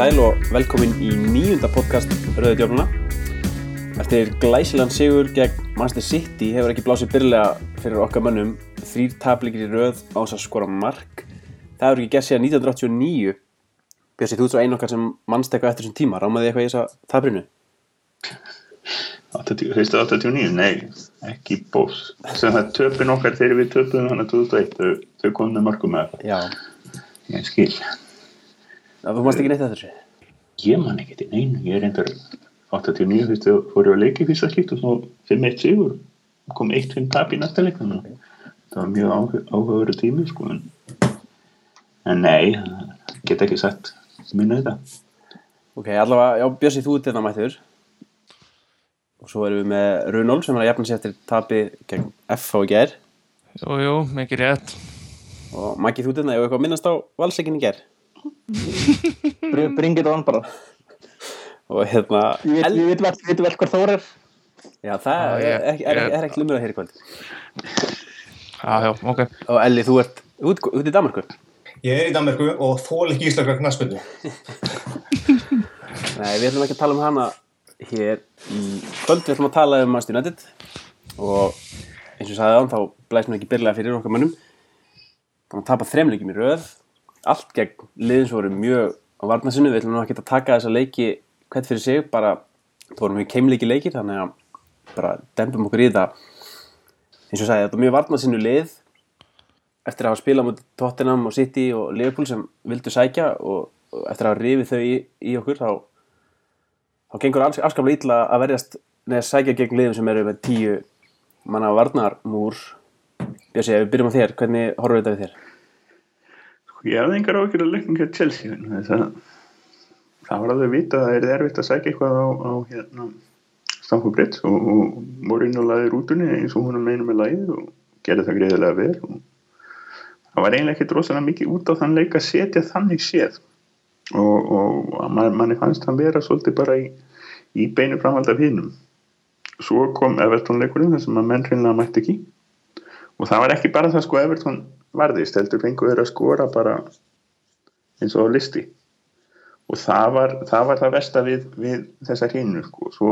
sæl og velkomin í nýjunda podcast Rauði djófluna. Eftir glæsilegan sigur gegn Manchester City hefur ekki blásið byrlega fyrir okkar mönnum þrýr tablikir í rauð á þess að skora mark. Það hefur ekki gert síðan 1989. Bjössi, þú ert svo einu okkar sem mannst eitthvað eftir þessum tíma. Rámaði eitthvað í þessa tabrinu? 80, fyrstu 89, nei, ekki bós. Sem það töpun okkar þegar við töpum hann að 2001, þau, komum með mörgum með það. Já. Ég skil. Það þú mannst ekki neitt eftir þessu? Ég man ekki til neinu, ég er reyndar 89, fyrstu fóru að leiki fyrsta slíkt og svo 5-1 sigur. Kom 1-5 tap í næsta leik, þannig að það var mjög áhuga, áhugaveru tími, sko. En, en nei, get ekki sagt minna þetta. Ok, allavega, já, Bjössi, þú ert þetta mættur. Og svo erum við með Runól sem er að jafna sér eftir tapi gegn FH í ger. Jú, jú, mikið rétt. Og Maggi, þú ert þetta, ég hef eitthvað að minnast á valsleikin í ger. Bring it on bara Og hérna, Ég veit, vel, hver Þór er Já, það Já, er, er, er, er ekki lumur að heyra í kvöld. Já, já, ok. Og Elli, þú ert út, út í Danmarku. Ég er í Danmarku og þól ekki íslaka knaspinu. Nei, við ætlum ekki að tala um hana hér í kvöld. Við ætlum að tala um Manchester United. Og eins og ég sagði án, þá blæst mér ekki byrlega fyrir okkar mönnum. Þannig að tapa þremleikjum í röð. Allt gegn liðin sem voru mjög á varnasinu. Við ætlum nú að taka þessa leiki hvert fyrir sig. Bara, það voru mjög keimleiki leikir, þannig að bara dempum okkur í þetta. Eins og sagði, þetta var mjög varnasinu lið eftir að hafa spilað mot Tottenham og City og Liverpool sem vildu sækja og, og eftir að hafa rifið þau í, í okkur þá, þá gengur afskaplega illa að verjast neða sækja gegn liðum sem eru með tíu manna varnarmúr Björsi, ef við byrjum á þér, hvernig horfum þetta við þér? Ég hafði engar ákveður að leikninga Chelsea vegna þess að það var alveg vita að það er erfitt að sækja eitthvað á, á hérna, Stamford Bridge og, og Mourinho laði rútunni eins og hún er meina með lagið og gerði það greiðilega vel og það var eiginlega ekki rosalega mikið út á þann leik að setja þannig séð. Og, og man, manni fannst hann vera svolítið bara í, í beinu framhald af hinnum svo kom Everton leikurinn þar sem að menn hreinlega mætti ekki. Og það var ekki bara það sko Everton varðist heldur fengu þeir að skora bara eins og á listi. Og það var það, var það versta við, við þessar hinu sko. svo,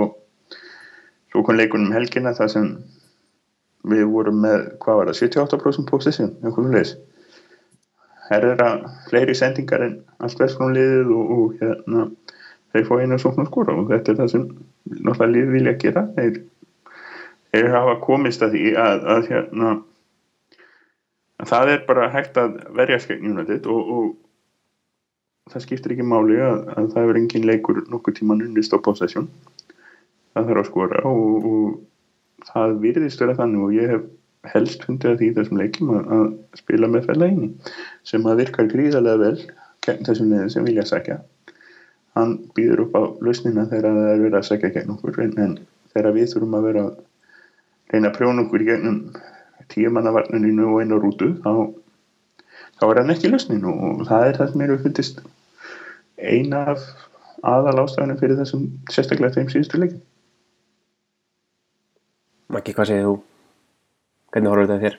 svo kom leikunum um helgina það sem við vorum með, hvað var það, 78% possession, einhvern leis herra fleiri sendingar en allt verðskonum liðið og, og hérna þeir fá einu svona skora. Og þetta er það sem náttúrulega liðið vilja gera. Þeir, þeir hafa komist að því að, að hérna að það er bara hægt að verja skegn United og, og það skiptir ekki máli að, að það er engin leikur nokkuð tíman unnist á possession. Það þarf að skora og, og það virðist vera þannig og ég hef helst fundið að því þessum leikim að, að spila með fælægini sem að virkar gríðarlega vel gegn þessum liðin sem vilja sækja. Hann býður upp á lausnina þegar það er verið að sækja gegn okkur en, en þegar við þurfum að vera að reyna að prjóna okkur gegnum tíumannavarninu og einu rútu þá, þá er hann ekki lausnin og það er það sem eru fundist eina af aðal ástæðanum fyrir þessum sérstaklega þeim síðustu leikin Maggi, hvað segir þú? Hvernig horfum þetta við þér?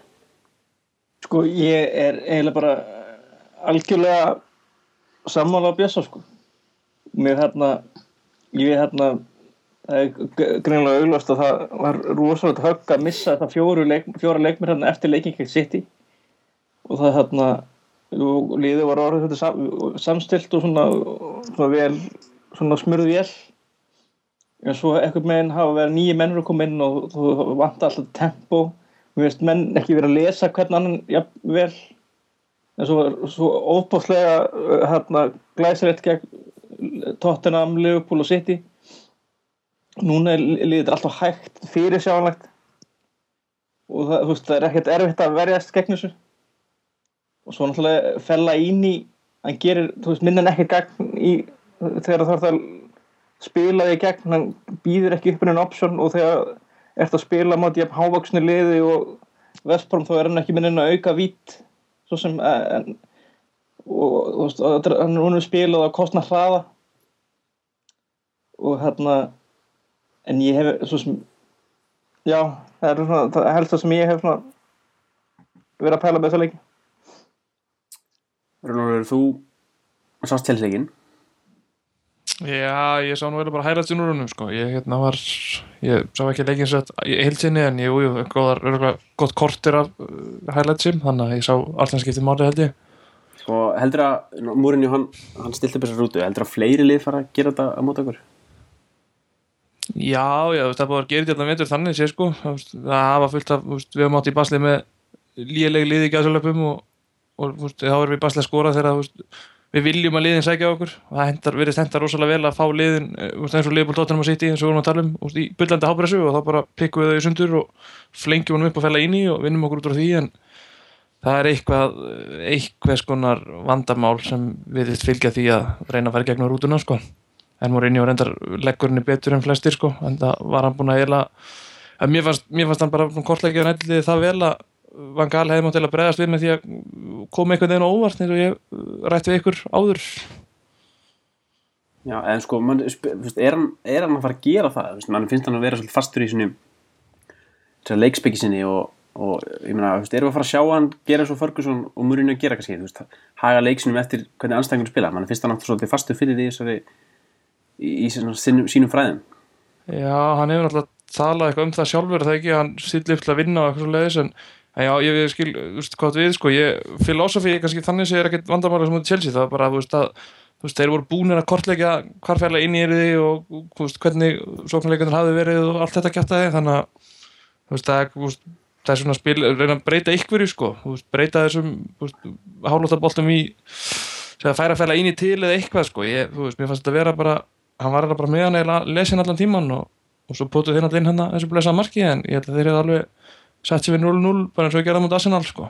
Sko ég er eiginlega bara algjörlega sammála á Bjössa sko Mér hérna ég hérna er greinlega auglast að það var rosalega högg að missa það fjóra leikmir hérna eftir leiking gegn City. Og það hérna liðið var orðið þetta sam, samstilt og svona, svona vel svona smurð vel en svo eitthvað meginn hafa verið nýju mennur að koma inn og þú vant alltaf tempo. Mér finnst menn ekki verið að lesa hvern annan ja, vel. En svo, svo óbáslega hérna glæsilegt gegn Tottenham, Liverpool og City núna er liðið alltaf hægt fyrir sjálflegt og það, veist, það er ekkert erfitt að verjast gegn þessu og svo náttúrulega fella ín í hann gerir, þú veist, minna en ekki gegn í, þegar það þarf að spila því gegn, hann býður ekki upp inn option og þegar ert að spila mátti jafn hávaksni liði og Vestbrom þá er hann ekki minna að auka vít svo sem en, og þú veist, hann er núna spilað á kostna hraða og hérna en ég hef svo sem já, það er svona það helst það sem ég hef svona verið að pæla með þessa leiki. Rúnur, þú sást tilsleikin Já, ég sá nú vel bara highlights í núrunum sko. ég hérna var, ég sá ekki leikin sett í heilsinni en ég, jú, jú, góðar, örugglega gott kortir af uh, highlightsim, þannig að ég sá allt sem skipti máli held ég. Sko, heldur að Múrinni, hann, hann stilt upp þessa rútu. Heldur að fleiri lið fara að gera þetta á mót okkur Já, já, það búið að gera þetta vetur þannig sé sko, það hafa fullt af við höfum átt í basli með líðileg liði í gæðsölöpum og, og þá erum við í basli að skora þegar við viljum að liðin sækja okkur. Og það hendar, virðist hendar rosalega vel að fá liðin eh, eins og liðból tóttunum að sitja eins og við vorum að tala um í byllandi hápressu og þá bara pikkum við þau í sundur og flengjum honum upp og fella inn í og vinnum okkur út úr því en það er eitthvað eitthvað skonar vandamál sem við fylgja því að reyna að fara í gegnum rútuna sko en og reyndar leggurinn betur en flestir sko. En það var hann búin að eila að mér fannst, mér fannst hann bara kortleikja hann eitthvað það vel að Van Gaal hefði mátt til að bregðast við með því að koma einhvern veginn óvart eins og ég rætti við ykkur áður. Já, en sko, man, er, hann, er hann að fara að gera það? Mann finnst hann að vera svolítið fastur í sinni þessar leikspekki sinni og, og ég meina, erum við að fara að sjá hann gera svo Ferguson og Mourinho að gera kannski, haga leiksinum eftir hvernig anstæðingur spila, mann finnst hann náttúrulega í, í sínum, sínum fræðum? Já, hann hefur náttúrulega talað eitthvað um það sjálfur það ekki, hann sýtli upp til að vinna og eitthvað svo leiðis en já, ég við skil, þú veist, hvað við sko, ég, filosofi, kannski þannig sé er ekkert vandamála sem út Chelsea, það var bara, þú veist, að þú veist, þeir voru búinir að kortleggja hvar færlega inn í eriði og, þú veist, hvernig sóknarleikundir hafi verið og allt þetta aðeins, þannig að, þú veist, það, veist, það er svona spil, reyna að breyta ykkur sko, þú veist, breyta þessum, hálóttaboltum í, að færa færlega inn í til eða eitthvað, sko, ég, þú veist, mér fannst þetta vera bara, hann var bara með hann eða lesin allan tíman og, og svo pótuð þeir allir inn hann þessu blessa marki, en ég held að þeir hefði alveg sett sér við 0-0 bara eins og á mútið Arsenal sko.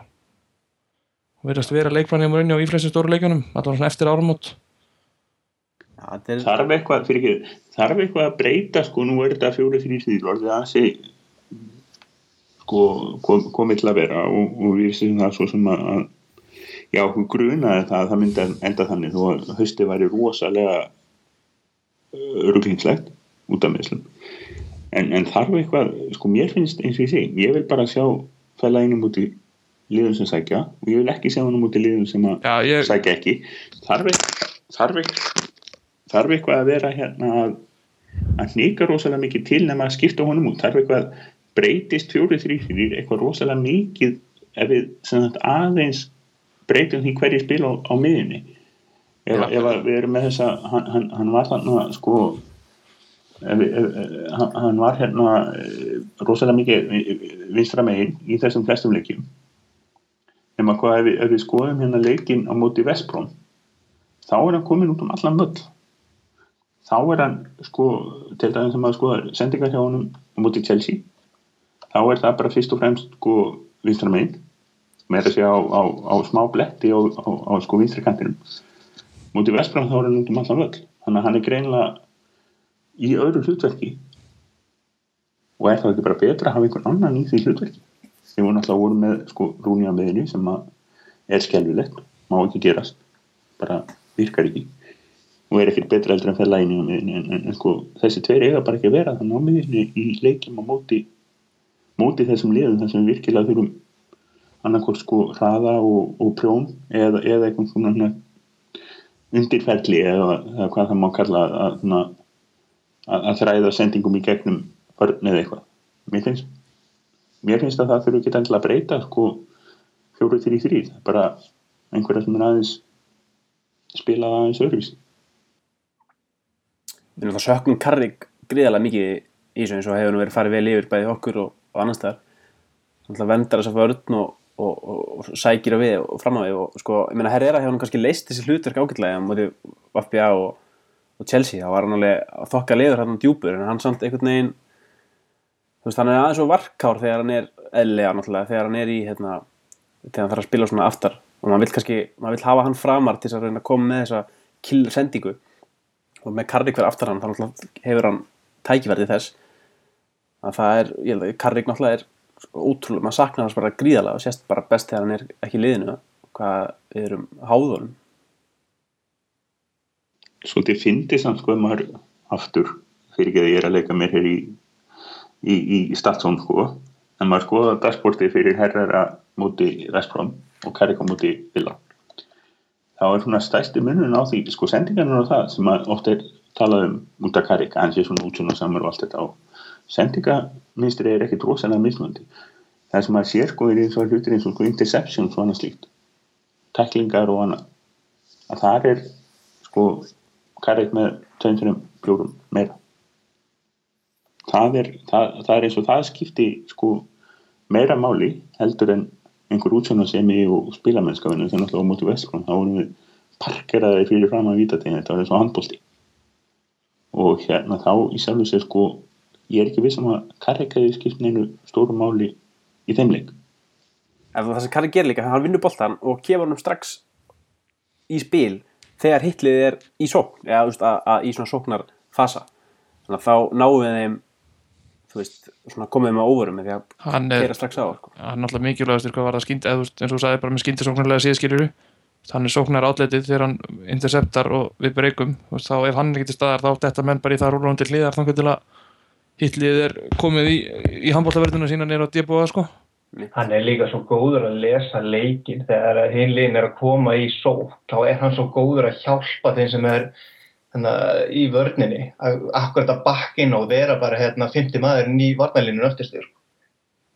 Og verðast vera leikmann hjá Mourinho í flestum stóru leikjunum allavega svona eftir áramót. Er, þarf eitthvað, fyrir ekki, þarf eitthvað að breyta sko, nú er þetta fjóri þrý stíl orðið ansi sko, kom, komið til að vera og, og við séum það svo sem að já, hún grunaði það að það myndi enda þannig þó að hösti væri rosalega ruglingslegt út af meðslum en, en þarf eitthvað, sko mér finnst eins og ég segi, ég vil bara sjá fæla einum út í liðum sem sækja og ég vil ekki sjá hann út í liðum sem að Já, ég, sækja ekki. Þarf eitthvað þarf eitthvað, þarf eitthvað að vera hérna að, að hnika rosalega mikið til nema að skipta honum út? Þarf eitthvað að breytist fjórið þrýfyrir eitthvað rosalega mikið ef við sagt, aðeins breytum því hverju spil á, á miðinni ef, ef að við erum með þessa hann, hann, hann var þarna sko ef, ef, hann, hann var hérna eh, rosalega mikið vinstra megin í þessum flestum leikjum. Nema hvað ef við, skoðum hérna leikin á móti Vestbróm þá er hann komin út um allan völl. Þá er hann sko til dæmis að skoða sendingar hjá honum á móti Chelsea þá er það bara fyrst og fremst sko vinstra megin. Með þess að á, á, á smá bletti á, á sko vinstri kantinum móti Vestbróm þá er hann út um allan völl. Þannig að hann er greinlega í öðru hlutverki. Og er það ekki bara betra að hafa einhvern annan í því hlutverki? Við vorum alltaf voru með sko rúni á meðinni sem er skelvilegt, má ekki gerast bara virkar ekki. Og er ekkert betra eldur en læni á miðinni en, en, en sko þessi tveir eiga bara ekki að vera þannig á miðinni í leikjum á móti móti þessum liðum þar sem við virkilega þurfum annarkort sko hraða og, og prjón eða, eða eitthvað svona undirferli eða, eða hvað það má kalla að, að, að, þræða sendingum í gegnum börn eða eitthvað. Mér finnst, mér finnst að það þurfi ekki endilega að breyta sko fjóru þrý þrý bara einhverja sem er aðeins spila aðeins öðruvísi. Við erum það söknum Karrik gríðarlega mikið í þessu eins og hefur nú verið farið vel yfir bæði okkur og, og annars þar Þannig vendar þess að vörn og, og, og, sækir á við og fram á við og sko, ég meina Herrera hefur nú kannski leist þessi hlutverk ágætlega á móti Vafbja og, og Chelsea, þá var hann alveg að þokka liður hann djúpur en hann samt einhvern veginn þú veist, hann er aðeins og varkár þegar hann er eðlega náttúrulega, þegar hann er í hérna, þegar hann þarf að spila svona aftar. Og maður vill kannski, maður vill hafa hann framar til þess að reyna að koma með þessa kill sendingu og með Karrik fyrir aftar hann þá hefur hann tækifærið þess. Að það er, ég held að Karrik náttúrulega er ótrúlega, maður saknar hans bara gríðalega og sést bara best þegar hann er ekki liðinu hvað við erum háðunum. Svolítið fyndi samt sko maður aftur fyrir ekki að ég er að leika mér hér í í, í, í Statsson sko. En maður skoða dagsportið fyrir herrara múti Vestbróm og Karrik á múti Villa. Þá er svona stærsti munun á því sko sendingarnir á það sem að oft er talað um út af Karik, hann sé svona útsuna samar og allt þetta og sendingaminstri er ekkit rosalega mismöndi það sem maður sér sko er eins og hlutir eins og sko interceptions og annað slíkt. Tæklingar og annað. Að það er sko Karik með 2-3 meira. Það er, það, það er eins og það skipti sko meira máli heldur en einhver útsjónasemi og spilamennskafinu þegar náttúrulega á móti Vestbrón þá vorum við parkeraði fyrir fram að víta þetta var eins og handbólti og hérna þá í sjálfu sér sko ég er ekki vissum að Karek hefði skipt neinu stóru máli í þeim leik. En það sem Karri gerir líka, hann vinnur boltan og kemur hann strax í spil þegar hitlið er í sókn eða veist, að, að í svona sóknar fasa þannig að þá náum við þeim þú veist, svona komið með óvörum með því að hann er, gera strax á sko. hann er náttúrulega mikilvægastur hvað var það skýnd, eða eins og þú sagði bara með skýndisóknarlega síðskiljuru hann er sóknar átletið þegar hann interceptar og við breykum, þá ef hann ekki til staðar þá þetta menn bara í það rúlunum til hliðar þannig til að hitlið er komið í, í handbóltaverðuna sína nýra á djebúa sko. Hann er líka svo góður að lesa leikin þegar hinliðin er að koma í sók þá er hann svo góður að hjálpa þeim sem er hana, í vörninni. Akkurat að bakka inn og vera bara hérna 50 maðurinn í varnalínun öftistur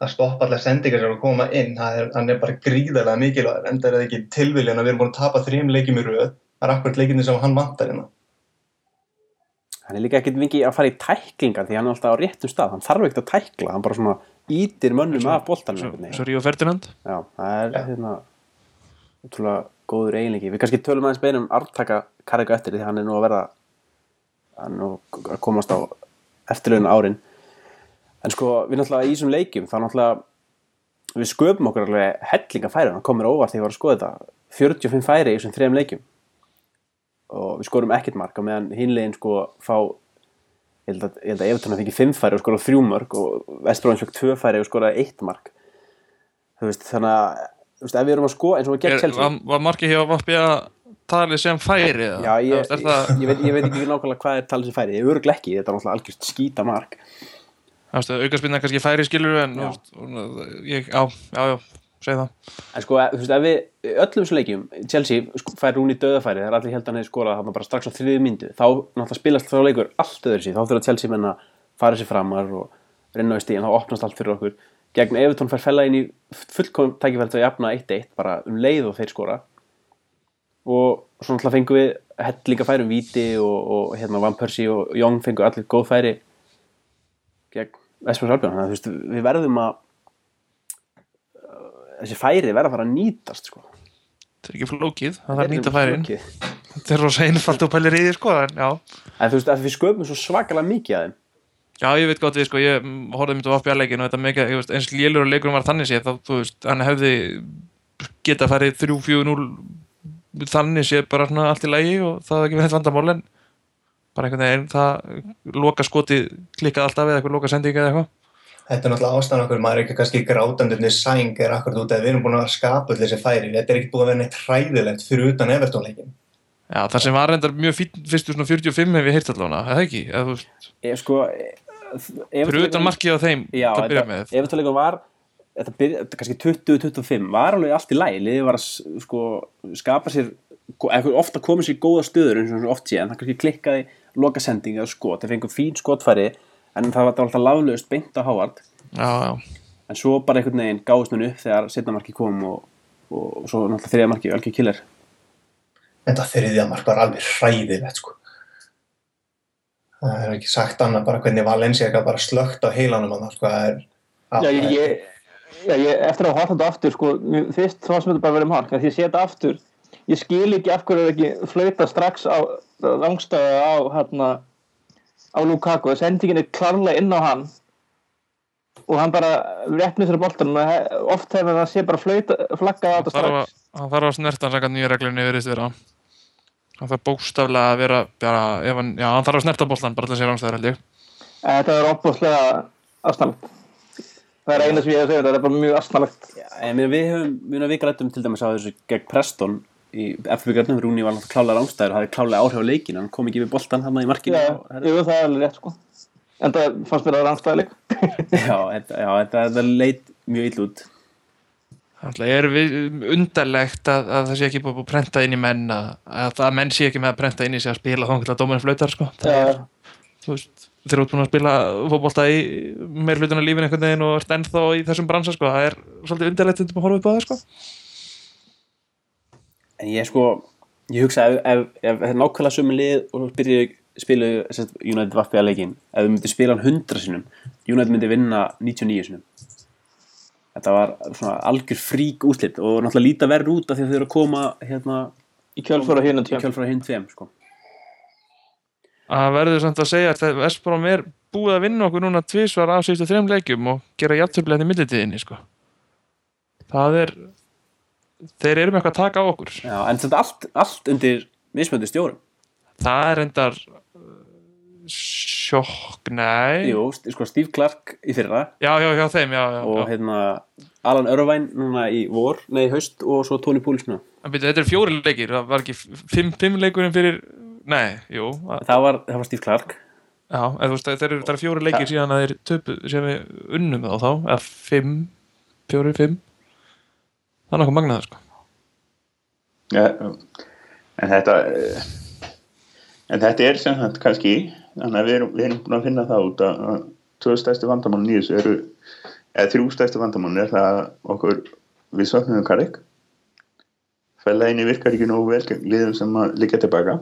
að stoppa allar sendingar sem er að koma inn. Er, hann er bara gríðarlega mikilvægur enda er það ekki tilviljan að við erum búin að tapa þrjum leikjum í röð. Það er akkurat leikinni sem hann vantar hérna hann er líka ekkert mikið að fara í tæklingar því hann er alltaf á réttum stað hann þarf ekkert að tækla, hann bara svona ítir mönnum af veginn. svo Ríó Ferdinand Já, það er hérna útrúlega góður eiginleiki. Við kannski tölum aðeins beinum arftaka Karika eftir því hann er nú að verða hann er nú að komast á eftirlaun árin. En sko, við náttúrulega í þessum leikjum þá náttúrulega við sköpum okkur alveg hellinga færi hann komir óvart þegar ég var að skoða þetta 45 færi í þessum þrejum leikjum og við skorum ekkert mark og meðan hinlegin sko fá ég held að, ég held að Evertón fengi 5 færi og skora 3 mark og Vestbróðin fekk 2 færi og skora 1 mark þú veist þannig að þú veist ef við erum að sko eins og við gegn Chelsea var, var markið hjá Vappi að tali sem færi eða? Já, ég, veist, er það, ég, veit, ég veit ekki nákvæmlega hvað er talið sem færi, ég örglega ekki, þetta er náttúrulega algjörst skýta mark. aukarspinna kannski færi skilur en Já. og, ég, já, já, já, segi það En sko, þú veist, ef við, í öllum svo leikjum, Chelsea sko, fær hún í döðafæri, er allir held að hann hefði skorað þarna bara strax á þriðju myndu, þá náttúrulega spilast þá leikur allt öðru síð, þá þurfa Chelsea menn að fara sér framar og reyna á stíðan, þá opnast allt fyrir okkur. Gegn Evertón fær fella inn í fullkom tækifæri til að jafna 1-1, bara um leið og þeir skora. Og svo náttúrulega fengum við hellinga færi um Víti og, og hérna Van Persie og Young fengu allir góð færi gegn Vesmur Sálbjörn, þannig að þú veist, við verðum að þessi færi verða að fara að nýtast sko. þetta er ekki flókið, það þarf er nýta færin. þetta er rosa einfalt og pælir í því sko en En þú veist að við sköpum svo svakalega mikið að þeim. Já ég veit gott við sko ég horfði myndið á Vappi að leikin og þetta mikið, ég veist, eins lélur og leikurum var þannig séð þá, þú veist, hann hefði geta farið 3-4-0 þannig séð bara svona allt í lægi og það hefði ekki verið vandamál en bara einhvern veginn það loka skoti klikkað alltaf eða eitthvað loka sendinga eða eitthvað Þetta er náttúrulega ástæðan okkur, maður er ekki kannski grátandunni sæng er akkurat út að við erum búin að skapa öll þessi færi, þetta er ekki búin að vera neitt hræðilegt fyrir utan Evertónleikin. Já, það sem var reyndar mjög fín fyrstu svona 45 hef ég heyrt allavega, eða ekki? Eða, ég, sko, fyrir utan markið á þeim, Já, það byrja með. þetta leikum var þetta byrja, þetta kannski 20-25 var alveg allt í lægi, liðið var að sko, skapa sér, eitthvað ofta komið sér í góða stöður eins og oft sé en það kannski klikkaði loka sendinga og skot þeir fengu fín skotfæri en það var alltaf laflaust beint á Hávard Já, já, en svo bara einhvern veginn gáðist hún upp þegar setna marki kom og, og, og svo náttúrulega þriða marki algjör killer. Þetta þriðja mark var alveg hræðilegt, sko. Það er ekki sagt annað bara hvernig Valencia gat bara slögt á heilanum að það, sko, það er... Já, ég, ég, já, ég, eftir að hafa þetta aftur, sko, fyrst þá sem þetta bara verið mark, að því ég sé þetta aftur, ég skil ekki af hverju er ekki flauta strax á rangstæða á, hérna, á Lukaku, sendingin er klárlega inn á hann og hann bara rétt með sér boltan og oft hefur það sé bara flauta, flaggað á þetta að, strax. hann þarf að snerta hann sækast nýja reglunni verið vera. Hann þarf bókstaflega að vera, bara, ef hann, já, hann þarf að snerta boltan, bara til að sé rángstæður held ég. Eh, Þetta er opbúslega astnalegt. Það er eina sem ég hef að segja, þetta er bara mjög meina, við höfum, við, við grættum til dæmis á þessu gegn Preston í FB-garnum, Rúni var náttúrulega klálega rángstæður og hafði klálega áhrif á leikin, hann kom ekki við boltan hann í markinu Já, það er alveg rétt, sko. En það fannst mér að rangstæða líka. já, þetta, já þetta, þetta leit mjög ill út Þannig er við, undarlegt að, að það sé ekki búið að prenta inn í menn að, að, menn sé ekki með að prenta inn í sig að spila þá til að dómarinn flautar sko. Það er, þú veist, þeir eru út búin að spila fótbolta í meir hlutuna lífin einhvern veginn og ert ennþá í þessum bransa sko. það er svolítið undarlegt undir að horfa upp á það sko. En ég sko, ég hugsa ef, ef, ef þetta er nákvæmlega sömu lið og svo byrja spilu United vaffi að leikin ef við myndum spila hann 100 sinum United myndi vinna 99 sinum þetta var svona algjör frík úslit og náttúrulega líta verður út af því að þau eru að koma hérna í kjölfara hinn og tveim sko. að verður samt að segja að Vesbrom er búið að vinna okkur núna tvísvar af síðustu þrejum leikjum og gera játtöflega í millitíðinni sko. það er þeir eru með eitthvað að taka á okkur. Já, en þetta allt, allt undir mismöndu stjórum. Það er endar sjokk, nei. Jú, sko Steve Clark í fyrra. Já, já, já, þeim, já, já, og já. hérna Alan Irvine núna í vor, nei haust og svo Tony Poulis nú En byrju, þetta er fjóri leikir, það var ekki fimm, fimm leikurinn fyrir, nei, jú. Að- það var, það var Steve Clark. Já, eða þú veist, það eru, það eru fjóri leikir síðan að þeir töpu, sem við unnum þá þá, eða fimm fjóri, fimm það er nokkuð magnað, sko. Ja, en þetta en þetta er sem sagt kannski þannig að við erum, við erum búin að finna það út að, að tvö stærstu vandamálun í þessu eru eða þrjú stærstu vandamálun er það að okkur við söknum Karek fælaðinni virkar ekki nógu vel liðum sem að liggja tilbaka.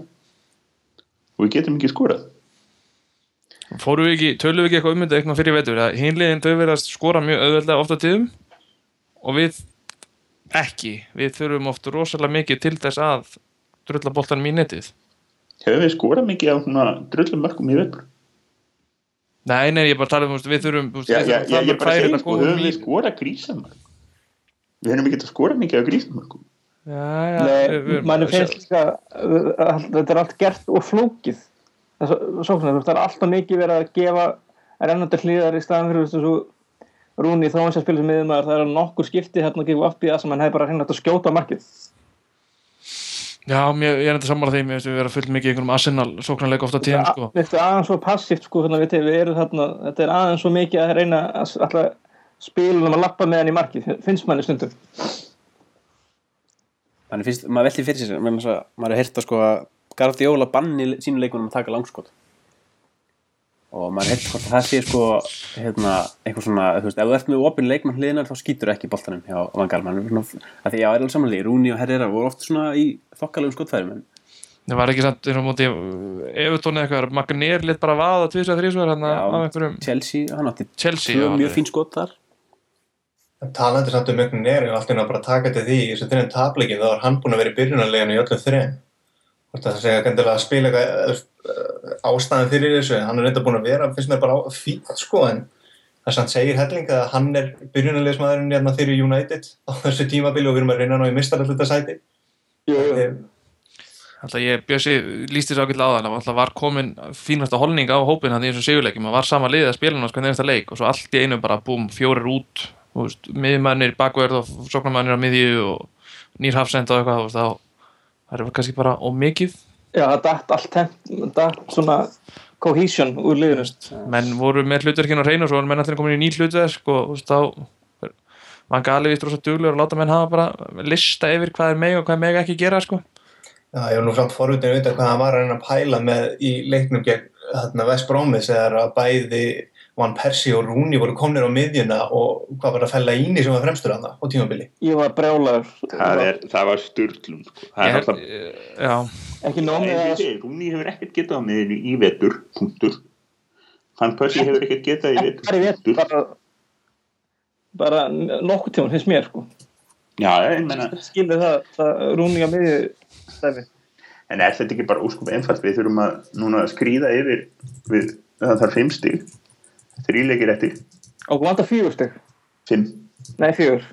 Og við getum ekki skorað. Fórum við ekki, tölum við ekki eitthvað um þetta eitthvað fyrir vetur, að hinliðin þau verið að skora mjög auðveldlega ofta tíðum. Og við ekki við þurfum oft rosalega mikið til þess að drulla boltanum í netið hefur við skorað mikið á svona drullum mörgum í vetur nei, nei, ég er bara tala um, við þurfum Já, við sko, skorað grísamörg við höfum ekki að skora mikið á við- mann finnst líka að- þetta er allt gert og flókið það er alltaf mikið verið að gefa rennandi hlýðar í staðan fyrir þessu Rúni þá hans að spila sem miðumæður það er nokkur skipti hérna að gefa upp í það sem hann hefði bara hreinlega að skjóta á markið. Já, mér, ég er enda sammála því, við vera fullt mikið í einhverjum Arsenal sóknarleik ofta tíðum, sko. Þetta er aðeins svo passíft sko, hérna, við, við erum þarna, þetta er aðeins svo mikið að reyna að alltaf spilum að lappa með hann í markið, finnst manni stundum. Þannig finnst, maður velti fyrir sér að maður er að sko að Guardiola banni sínu leikunum að taka langskot og maður heyrt hvort að það sé sko hérna, eitthvað svona, þú veist, ef þú ert með opin leikmann hliðinar þá skýtur ekki boltanum hjá Vangal mann, að því já, er alveg samanlega Rúni og Herrera voru oft svona í þokkalegum skotfærum en Það var ekki samt, eins og móti, Evertón eða eitthvað, Magnir lit bara vaða tvisar, þrísvar, hérna, Já. af einhverjum Chelsea, hann átti Chelsea, mjög alveg. fín skot þar Talandi samt um einhvern nýr og allt einu að bara taka til því í þessu þrein tapleikin þá var hann búin að vera í byrjunarleginu í öllum þrein það segja kandilega að spila eitthvað eh, ástæðan fyrir þessu en hann er reynda búin að vera, finnst mér bara fínt sko en það sem hann segir helling að hann er byrjunarlegismæðurinn hérna fyrir United á þessu tímabili og við erum að reyna ná í mistaralluta sæti Jú, jú. Alltaf ég, Bjössi, líst þess ákveðlega á það, alltaf var komin fínasta holning á hópin hann í þessum sigurleikum, það var sama liðið að spila hann á sko nefnsta leik og svo allt í einu bara búm, fjórir út, miðmannir bakverð og sóknarmannir á miðju og nýr hafsend og eitthvað, þá það er kannski bara ómikið Já, það datt allt temp, datt svona cohesion úr liðinu. Menn voru með hlutverkinn á hreinu og svo var menn allir komin í ný hlutverk og þú veist, þá var gali vist rosa duglegur og láta menn hafa bara lista yfir hvað er meg og hvað er meg ekki gera, sko. Já, ég var nú samt forvitin að vita hvað hann var að reyna að pæla með í leiknum gegn hérna, West Bromis þegar að bæði Van Persie og Rooney voru komnir á miðjuna og hvað var að fella íni sem var fremstur hann á tímabili. Ég var brjálagur það, er, það var styrlum sko. það er Ekki nómið að Rúni hefur ekkert getað á miðinu í vetur, punktur. Fann Persi hefur ekkert getað í vetur, vetur bara, bara nokkuð tíma finnst mér sko Já, ég meina, skilur það, það rúninga miðju stæfi en er þetta ekki bara óskup einfalt? Við þurfum að núna skrýða yfir, við, það þarf fimm stig, þrýleikir eftir, og vanda fjögur steg, fimm. nei fjögur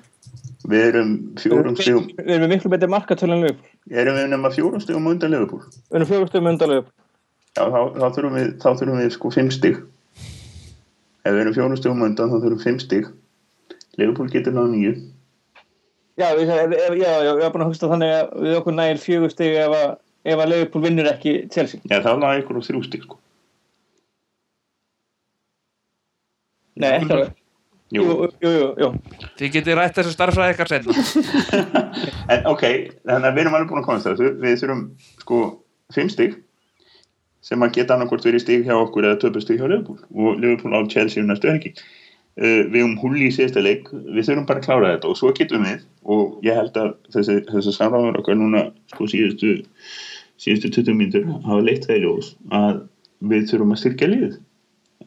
Við erum fjórum stigum, við erum miklu betri markatölu en lög erum við nema fjórum stigum á undan Liverpool. við erum fjögur steg með undan lög Já, þá, þá, þurfum við, þá þurfum við sko fimm stig. Ef við erum fjórum stigum á undan, þá þurfum við fimm stig. Liverpool getur náðu nýju. já, við, ef, já, já, ég var búin að hugsta þannig að við okkur nægir fjögur steg ef að, að Leifupól vinnur ekki Chelsea Já, þá náðu ykkur á þrjú stig, sko. Nei, ekki alveg Jú, jú, jú, jú. Þið getið rætt þessu starfræði ykkar senna en ok, þannig að við erum alveg búin að komast það. Við þurfum sko fimm stig sem að geta annarkvort verið stig hjá okkur eða töpu stig hjá Liverpool. Og Liverpool á Chelsea um næstu helgi. Uh, við um húli í síðasta leik, við þurfum bara að klára þetta og svo getum við. Og ég held að þessi, þessi samráður okkar núna sko síðustu, síðustu 20 mínútur hafa leitt það í ljós að við þurfum að styrkja liðið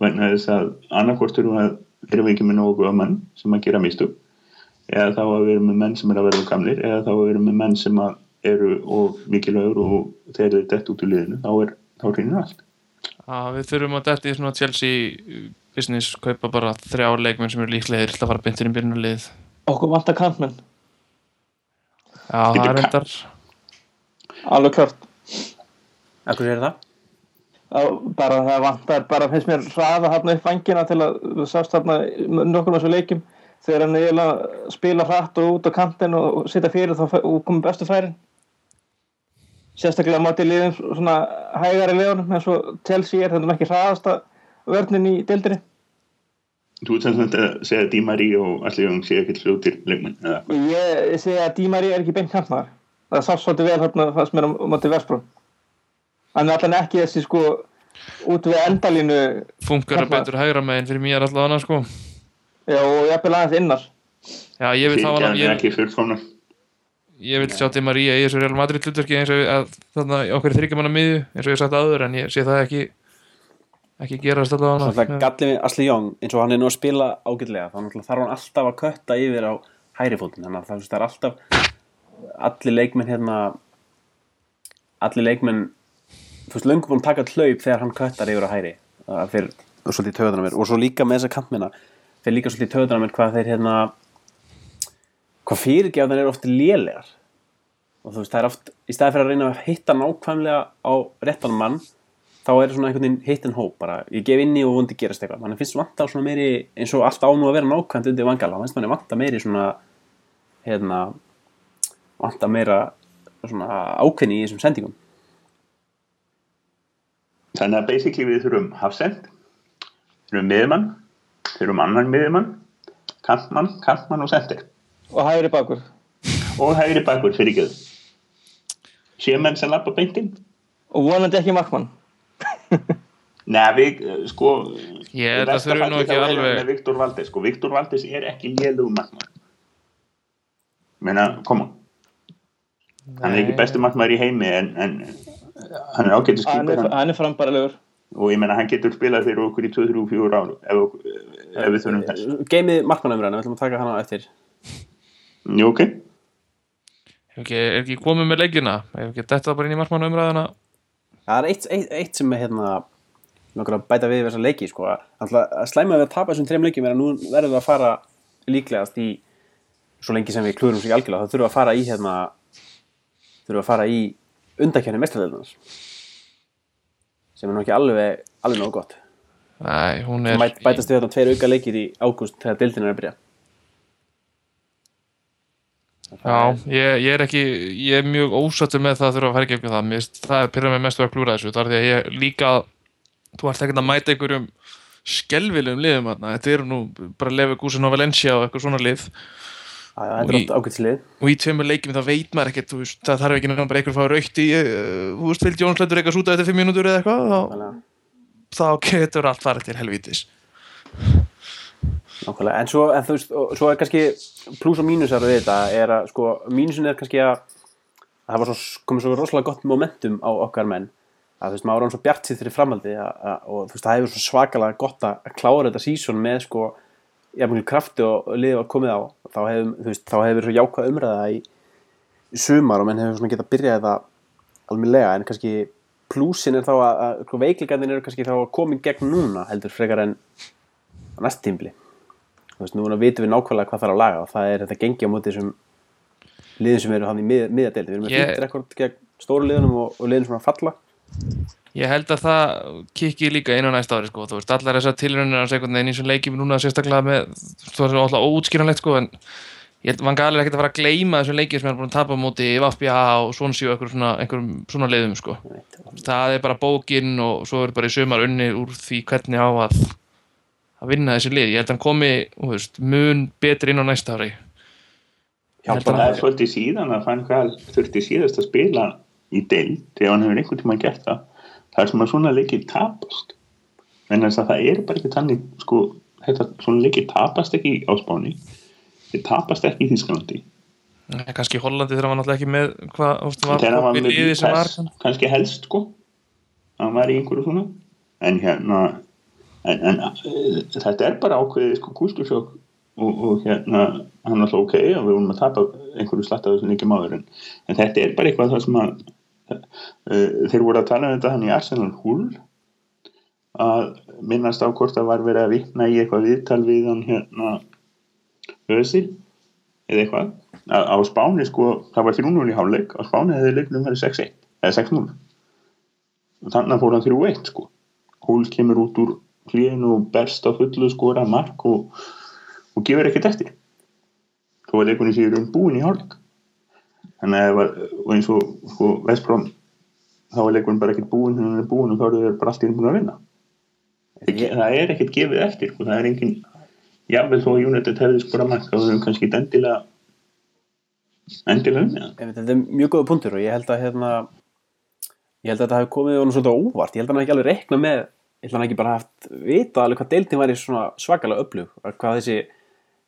vegna þess að annarkvort þurfum að erum við ekki með nógu góða mann sem að gera mistök. Eða þá að við erum með menn sem er að verða gamlir eða þá að við erum með menn sem að eru og mikilvægur og þeir dett út úr liðinu þá er þá reynir allt. Að Við þurfum að detti í svona Chelsea business kaupa bara þrjá leikmenn sem eru líklegir til að fara beintir í byrjunarlið Okkur vantar kantmenn, Já, það er endar alveg klart. Akkur er það? Bara það vantar, bara finnst mér hraða þarna upp vangina til að þú sást þarna nokkur með þessu leikjum. Þegar hann eiginlega spila hratt og út á kantin og sitja fyrir þá og komið bestu færin. Sérstaklega mátti liðum svona hægari liðunum eins og Chelsea er þetta ekki hraðasta vörnin í deildinni. Þú ert þetta að segja að Di Maria og allir jóng sé ekkert fljótir leikmenn ég segi að Di Maria er ekki beint kantmaður. Það sást svolítið vel þarna fannst mér á mátti Vespró hann er allan ekki þessi sko út við endalínu funkar að Kalla. betur hægra megin fyrir mér allavega annars sko. Já, og jafnvel aðeins innar. Já, ég vil Fyrirgefðu, ég, ekki fullkomna ég vil sjá Di Maria í þessu Real Madrid hlutverki eins og að þannig að okkur þryggjamanna miðju eins og ég sagt áður en ég sé það ekki ekki gerast allavega Svona það annars gallið við Asli Young eins og hann er nú að spila ágætlega þá náttúrulega þarf hann alltaf að kötta yfir á hæri fótinn þannig að það, það er alltaf allir leikmenn hérna allir leikmenn þú veist, löngum að taka hlaup þegar hann köttar yfir á hæri. Það fyrir svolítið töðunar mér. Og svo líka með þessa kantmina. Fyrir líka svolítið töðunar mér hvað þeir hérna hvað fyrirgjáðan eru oft lélegar. Og þú veist, það er oft í staði fyrir að reyna að hitta nákvæmlega á réttan mann þá er svona einhvern veginn hit and hope bara, ég gef inni og vondi gerast eitthvað. Þannig finnst vanta á svona meiri, eins og allt á nú að vera nákvæmt undir vangala, þá finnst manni vanta meiri svona hérna vanta meira svona ákveðni í þessum sendingum Þannig að basically við þurfum hafsend, þurfum miðmann, þurfum annan miðmann, kantmann, kantmann og sendir. og hægri bakur Og hægri bakur fyrir ekki. Séu menn sem lappa beintinn? og vonandi ekki markmann Nei, við, eh, sko... Ég held í að versta þurfi nú ekki alveg- Með Viktor Valdes, sko, Viktor Valdes er ekki lélugum markmann. Meina, koma. Hann er ekki bestu markmann í heimi, en, en hann er ágættu hann skipur. hann er frambærilegur Og ég meina, hann getur spilað fyrir okkur í 2-3-4 ár, ef, ef við þurfum þess. Geimið markmannumræðina, við ætlum að taka hana á eftir Jú, ok. Er ekki, er ekki komið með leikina er ekki þetta bara inn í markmannu umræðina Það er eitt, eitt, eitt sem er hérna nokkur að bæta við þessa leiki sko. Alltaf að slæma við að tapa þessum þreim leikjum er að nú verðum við að fara líklegast í svo lengi sem við klúrum sér algjörlega þá þurfum við að fara í hérna þurfum við að fara í undakjarni mestrarleildunar sem er nú ekki alveg alveg nógu gott. Nei, hún er Mæt, bætast við þetta tveir auka leikir í ágúst þegar dildin er að byrja. Já, ég, ég er ekki ég er mjög ósattur með það að þurfa að fara ekki eitthvað það. Mér, það er pyrrað með mestu að klúra þessu þar því að ég líka þú ert ekkert að mæta einhverjum skelvilegum liðum þarna. þetta eru nú bara Lefi Gúsin og Valencia og eitthvað svona lið Og í- og í tveimur leikjum þá veit maður ekkert veist, það þarf ekki nefnum bara einhver að fá raukt í uh, þú veist, Phil Jones lætur eitthvað súta eftir fimm mínútur eða eitthvað þá, þá getur allt farið til helvítis. Nákvæmlega, en svo, en veist, svo er kannski pluss og mínusar við þetta er að, sko, mínusin er kannski að að það var svo, komið svo rosalega gott momentum á okkar menn. Að þú veist, maður hann svo bjart sér fyrir framaldi að, að, og þú veist, það hefur svo svakalega gott að að klára þetta sísón með, sko jafnvel krafti og liðið var komið á þá hefur, hefur svo jákvæð umræða í, sumar og menn hefur svona getað byrjað þetta almennilega en kannski plúsin er þá að, að sko, veiklingarnir eru kannski þá að koma í gegn núna heldur frekar en á næst tímbli þú veist, núna vitum við nákvæmlega hvað þarf að laga og það er þetta gengi á móti þessum liðum sem eru hann í mið, miðadeldi við erum með fínt rekord gegn stóru liðunum og, og liðum sem er að falla Ég held að það kikki líka inn á næsta ári sko. þú veist, allar þessar tilrunir á sekundin eins og leikjum núna sérstaklega með þú veist, alltaf óútskýranlegt sko, en ég held, Gaal er ekkert að fara að gleyma þessum leikjum sem er búin að tapa á móti Vafbja og Svonsíu og einhverjum svona, leiðum sko. það er bara bókin og svo er bara í sumar unni úr því hvernig á að að vinna þessi lið, ég held að hann komi þú veist, mun betri inn á næsta ári Já, Það að er svolítið síðan að fann hvað þurfti síðast að spila í deild þegar hann hefur einhvern tíma gert það það er sem að svona leikir tapast. En þess að það er bara ekki þannig sko, þetta svona leikir tapast ekki á Spáni þeir tapast ekki í Þísklandi kannski í Hollandi þegar hann var náttúrulega ekki með hvað, var þegar hann var með sem var Vitesse, kannski helst sko hann var í einhverju svona. En hérna en, en uh, þetta er bara ákveðið sko kústusjók og, og hérna hann er alltaf ok og við vorum að tapa einhverju slatt af þessum líka máður en, en þetta er bara eitthvað það sem að þeir voru að tala um þetta hann í Arsenal Hull að minnast á hvort það var verið að vitna í eitthvað viðtal við hann hérna Ösil eða eitthvað. Að á Spáni sko, það var 3-0 í hálfleik á Spáni hefði leiknum verið 6-1 eða 6-0 og þannig að fór hann 3-1 sko. Húl kemur út úr hlíðinu og berst á fullu skora mark og, og gefur ekkert eftir. Þó var leikunni sér um búin í hálfleik þannig að að- og eins og sko, Vestbróm þá var leikunni bara ekkert búin þegar hann er búin og þá eru þeir bara allt í einu búin að vinna það er ekkert gefið eftir sko. það er engin jafnvel þó að United hefði skora mark þá hefur kannski ekki endilega endilega það. Einmitt, Þetta er mjög góða punktur og ég held að hérna, ég held að þetta hafi komið á óvart, ég held að hann ekki alveg reikna með ég held að hann ekki bara haft vita alveg hvað deildin væri svona svakalega og hvað þessi,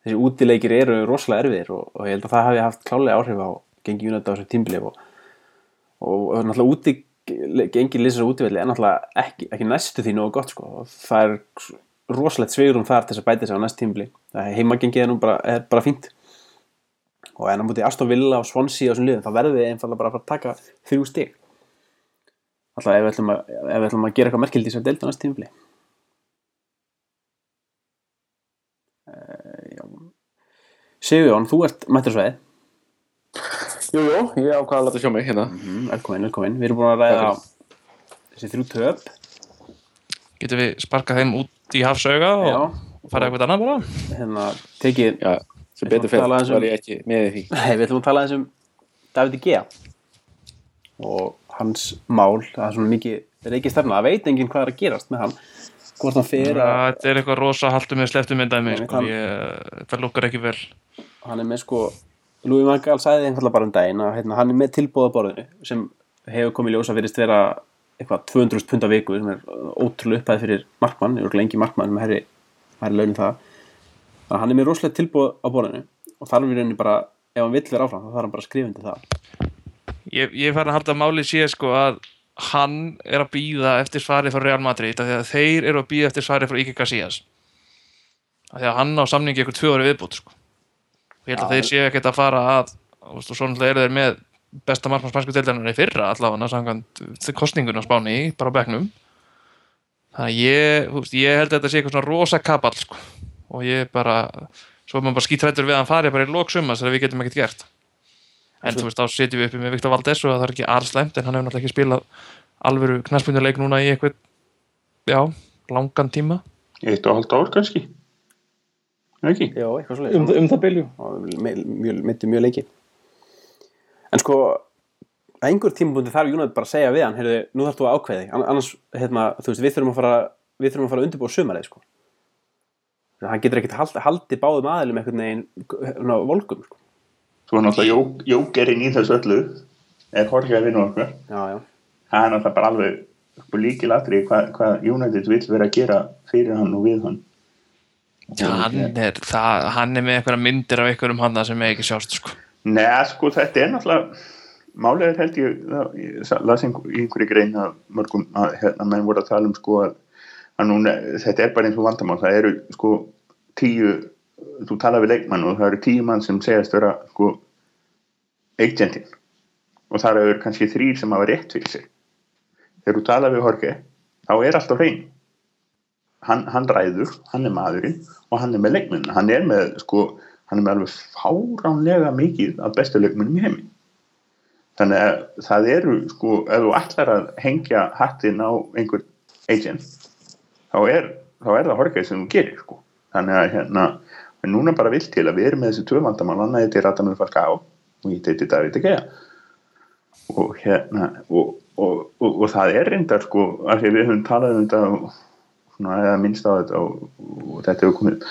þessi útileikir eru rosalega erfiðir og, og ég held að það hafi haft klálega áhrif á gengi United á þessu tímbilif og, og, og náttúrulega úti gengi lýsar útivelli er náttúrulega ekki, ekki næstu því nógu gott sko. Og það er rosalegt sveigurum þar til þess að bæta sig á næst tímbili heimagengið er nú bara, er bara fínt. Og en á mútið Aston Villa og Swansea og þessum liðum, þá verðum við einfallega bara að að taka þrjú stig. Alltaf ef við ætlum að, við ætlum að gera eitthvað merkild í þessar delta næst tímafli uh, Sigurjón, þú ert mættur sveið Jú, jú, ég ákvaða að láta sjá mig hérna. Mm, velkomin, velkomin, við erum búin að ræða þessi þrjú töp. Getum við sparkað þeim út í hafsauga og fara eitthvað annað bara? Hérna, tekið Já, sem betur ætlum að tala fyrir um- var ég ekki með í því. Nei, við ætlum að tala þessum David Gea og hans mál, það er svona mikið reikið stefna, það veit enginn hvað er að gerast með hann hvort hann fer að þetta er eitthvað rosa haltu með sleftu myndaði mig sko. hann- ég, það lukkar ekki vel. Hann er með sko Louis van Gaal sagði einfallega bara um daginn að hérna, hann er með tilbúða borðinu sem hefur komið ljósa virðist vera eitthvað 200 pund á viku sem er ótrúlega upphæð fyrir markmann, ég voru lengi markmann með herri, herri launin það. Þannig að hann er með rosalega tilbúð á borðinu og þarf við rauninni bara, ef hann vill vera áfram þá þarf hann bara að skrifa undir það. Ég, ég fær að halda að máli sé sko að hann er að býða eftir svari frá Real Madrid af að þeir eru að býða eftir svari frá Ike Casillas. Af því að hann á samningi ykkur tvö ári viðbútt sko. Og ég held að þeir séu ekkert að fara að og veist, og svo náttúrulega eru þeir með besta markmann spansku deildarinnar í fyrra allavega samkvæmt kostningun á Spáni bara á bekknum. Þannig að ég, þú veist, ég held að þetta sé eitthvað svona rosa kapall sko. og ég bara svo er maður bara skítrættur við að hann fari bara í lóksumma þegar við getum ekkert gert. En þú veist, þá setjum við uppi með Viktor Valdes og það er ekki arslæmt en hann hefur náttúrulega ekki spilað alvöru knarspunduleik núna í eitthvað já, langan tíma. Eitt og halvt ár kannski ekki? Já, eitthvað svo um, um það bylju myndi mjög leiki. En sko að einhver tímabundi þarf Júnat bara að segja við hann heyrðu, nú þarf þú að ákveði An- annars, hérna, þú veist, við þurfum að fara við þurfum að fara að undirbúa sumarið sko. hann getur ekkert hald, haldi báðum aðilum einhvern veginn hérna, volgum sko. svo er náttúrulega jó, jókerinn í þessu öllu er Jorge að vinna okkur. Já, já, það er náttúrulega bara alveg líkilatri hvað hva United vill vera að gera fyrir hann og við hann hann er, það, hann er með eitthvað myndir af einhverjum hann sem er ekki sjást sko. Nei, sko, þetta er náttúrulega er held ég, það, ég las einhverju grein að mörgum að hérna menn voru að tala um sko að, að núna, þetta er bara eins og vandamál það eru sko tíu þú tala við leikmann og það eru tíu mann sem segast vera sko agentin og það eru kannski þrýr sem hafa rétt fyrir sig. Þegar þú tala við Jorge þá er allt á hrein hann, hann ræður, hann er maðurinn og hann er með leikmenn, hann er með sko, hann er með alveg fáránlega mikið af bestu leikmennum í heimi. Þannig að það eru sko, ef þú ætlar að hengja hattin á einhver agent þá er, þá er það horgæð sem þú gerir sko. þannig að hérna en núna bara vilt til að við erum með þessi tvö vandamál. Annað þetta er Radamur Falcao og þetta er David De Gea. Og hérna og, og, og, og það er reyndar sko, af því við höfum talað um þetta eða minnst á þetta og, og þetta hefur komið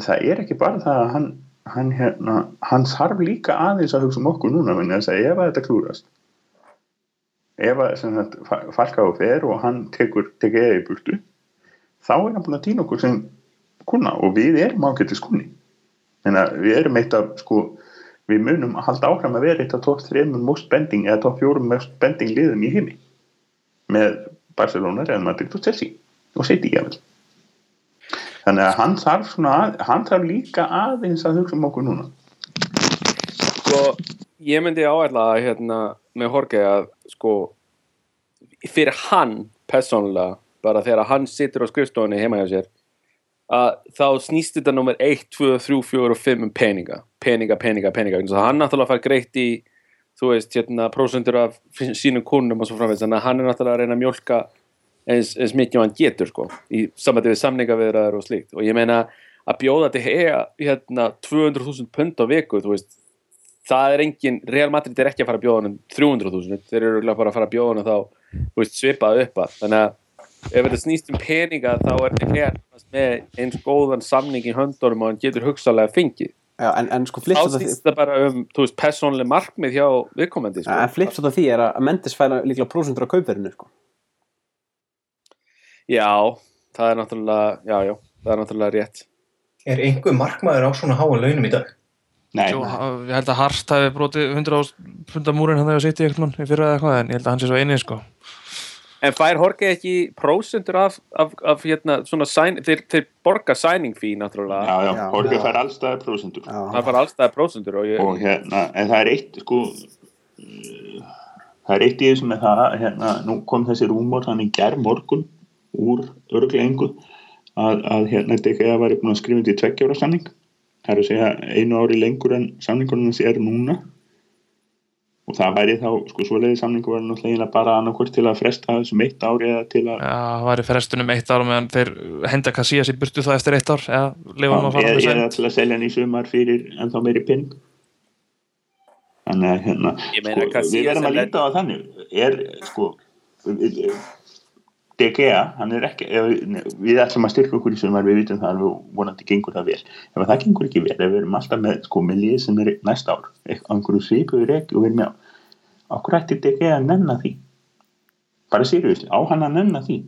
það er ekki bara það að hann hann, hérna, hann þarf líka aðeins að hugsa um okkur núna vegna þess að ef að þetta klúrast ef að sem sagt, Fa- Falcao fer og hann tekur eða í burtu þá er hann búin að týna okkur sem kuna og við erum ágættis kunni en við erum eitt af sko, við munum að halda áfram að vera eitt af top 3 most bending eða top 4 most bending liðum í heimi með Barcelona, Real Madrid og Chelsea og City jável þannig að hann þarf svona að, hann þarf líka aðeins að hugsa um okkur núna. Sko, ég myndi áætla að, hérna, með Jorge að sko fyrir hann persónulega bara þegar hann situr á skrifstofunni heima hjá sér að þá snýst þetta nummer 1, 2, 3, 4 og 5 um peninga, peninga, peninga, peninga. Þannig að hann náttúrulega fær greitt í þú veist, hérna, prósendur af sínum kúnum og svo framvegð, þannig að hann er náttúrulega að reyna að mjólka eins, eins mikið hann getur sko, í samvætti við samningaviðraður og slíkt og ég meina að bjóða til hega hérna 200.000 pund á viku, þú veist það er engin, Real Madrid er ekki að fara að bjóða hann 300.000, þeir eru bara að fara að bjóða hann þá, veist, svipað upp að þannig að ef þetta snýst um peninga þá er þetta hér með eins góðan samning í höndunum og hann getur hugsalega fengið Já, en, en sko af því, þetta bara um, þú veist, persónlega markmið hjá viðkomandi, sko. en flipsat af því er að Mendes færa líklega prósentur á kaupverðinu sko. Já, það er náttúrulega, já, já, það er náttúrulega rétt. Er einhver markmaður á svona háa launum í dag? Nei, Jú, ég held að Hart hafi brotið 100 punda múrin hann þegar sitt í eitthvað í fyrra eða eitthvað en ég held að hann sé svo eini sko. En fær Jorge ekki prósendur af, af, af hérna, svona, sæn, þeir, þeir borga signing fee, náttúrulega. já, já, Já. Já. fær allstaðar prósendur Það fær allstæða prósendur og ég, og hérna, en það er eitt sko það er eitt í þessu með það hérna, nú kom þessi rúmor hann í gær morgun úr örglengu að, að hérna DGA var búin að skrifa þetta í tveggjára samning. Það er að segja einu ári lengur en samningurinn hans er núna. Og það væri þá, sko svoleiði samningur var náttúrulega bara annarkvort til að fresta þessum eitt ári eða til að Já, það var í frestunum eitt ár og meðan þeir henda Casillas í burtu það eftir eitt ár eða lifa hann að fara eða, til að selja hann í sumar fyrir ennþá meiri pinn þannig að hérna Ég meina, sko, við verðum að er- líta á þannig. Er sko DGA, hann er ekki við ætlum að styrka okkur í sumar við vitum það og vonandi gengur það vel. Ef það gengur ekki vel, ef við erum alltaf með sko með lið sem er næsta ár einhverju svipuður ekki og við erum með okkur ætti DGA að nenna því? Bara sériðust, á hann að nenna því?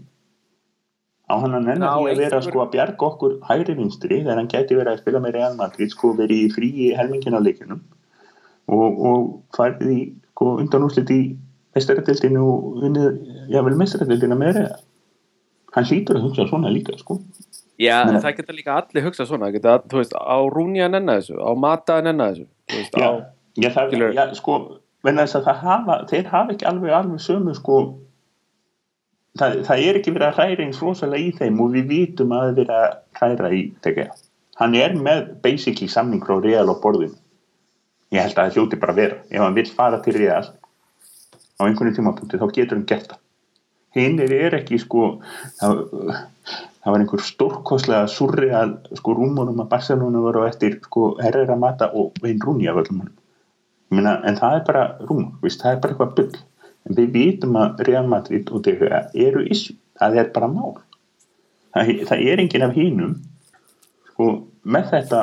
Á hann að nenna Já, því að vera sko að bjarga okkur hægri vinstri þegar hann gæti verið að spila með Real Madrid sko verið í fríi helmingin á leikunum og, og farið í sko undan úrslit í mestaradildinu og unnið, jável mestaradildina með Real hann hlýtur að hugsa svona líka sko. Já, Nei. það geta líka allir hugsað svona, geta, þú veist, á Rúni að nenna þessu, á Mata að nenna þessu, veist, já, á, já, það, já sko venna þess að það hafa, þeir hafa ekki alveg alveg sömu sko það, það er ekki verið að hræra eins rosalega í þeim og við vitum að það er verið að hræra í þegar hann er með basically samning frá Real á borðinu. Ég held að það hljóti bara að vera. Ef hann vil fara til Real á einhvern tímapunkti þá getur hann gert það hinn er ekki sko það, það var einhver stórkostlega surreal sko rúmurum að Barcelona voru eftir sko Herrera Mata og Vein Rúni af öllum Meina, en það er bara víst, það er bara eitthvað bull. En við vitum að Real Madrid og DHA eru issue, það er bara mál. Það, það er enginn af hínum sko, með þetta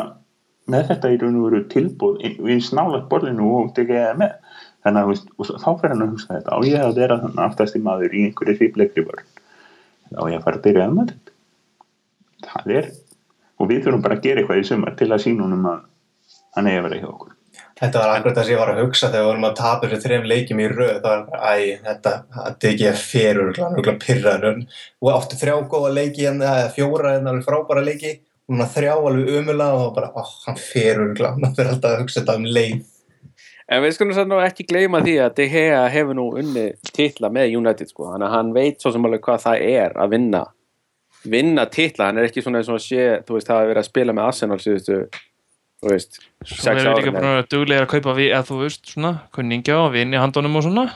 með þetta í raun og veru tilbúð við snálat borðinu og DHA með þannig að víst, og þá fer hann að hugsa þetta. Á ég að vera þannig aftast í maður í einhverju hrýflegri vörn á ég að fara til Real Madrid það er og við þurfum bara að gera eitthvað í sumar til að sína honum að hann eigi að vera hjá okkur. Þetta var akkurat það sem ég var að hugsa þegar við vorum að tapa þessu þrejum leikjum í það var, æ, þetta, þetta er ekki að ferur örgulega pyrraður og áttu þrjá góða leiki eða fjóra en alveg frábæra leiki. Og þrjá alveg umulega og bara, ó, hann ferur hann fyrir alltaf að hugsa þetta um leið En við skulum satt nú ekki gleyma því að De Gea hefur nú unni titla með United sko, þannig að hann veit svo sem alveg hvað það er að vinna. Vinna titla, hann er ekki svona eins og að sé, þú veist, það að vera að spila með Arsenal síðustu, þú veist Svo erum við líka búin að vera duglegir að kaupa við, eða þú veist, svona, kunningja og vini handónum og svona.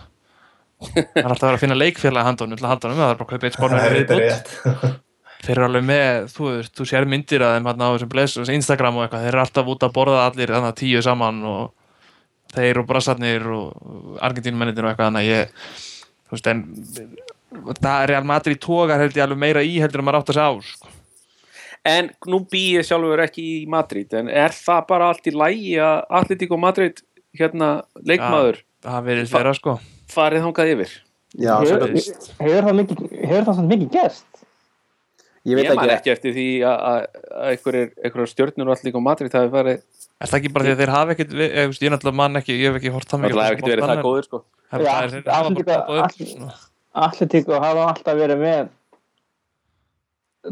Það er alltaf að vera að finna leikfélag handónum til handónum, það er bara að kaupa eitt rétt. Þeir eru alveg með, þú veist, þú sér myndir að þeim hérna á þessum bless, Instagram og eitthvað, þeir eru alltaf út að borða allir þannig tíu saman og þeir og brassarnir og Argentínumennir og eitthvað, þannig að ég, þú veist, en það er Real Madrid tógar held ég alveg meira í heldur en maður átt að segja á sko. En nú býð ég sjálfur ekki í Madrid en er það bara allt í lægi að Atletico Madrid hérna leikmaður það verið þeirra sko farið þangað yfir Já, Hefur hefur það mikið, hefur það samt mikið gerst? ég veit Ég man ekki, ekki eftir því að- einhverjar stjórnur og Atletico Madrid hafi farið er það ekki bara því að þeir hafa við- ég, ég náttúrulega mann ekki, ég hef ekki hort það mikið Það hefði ekkert verið það góður sko. Er þeir hafa alltaf verið með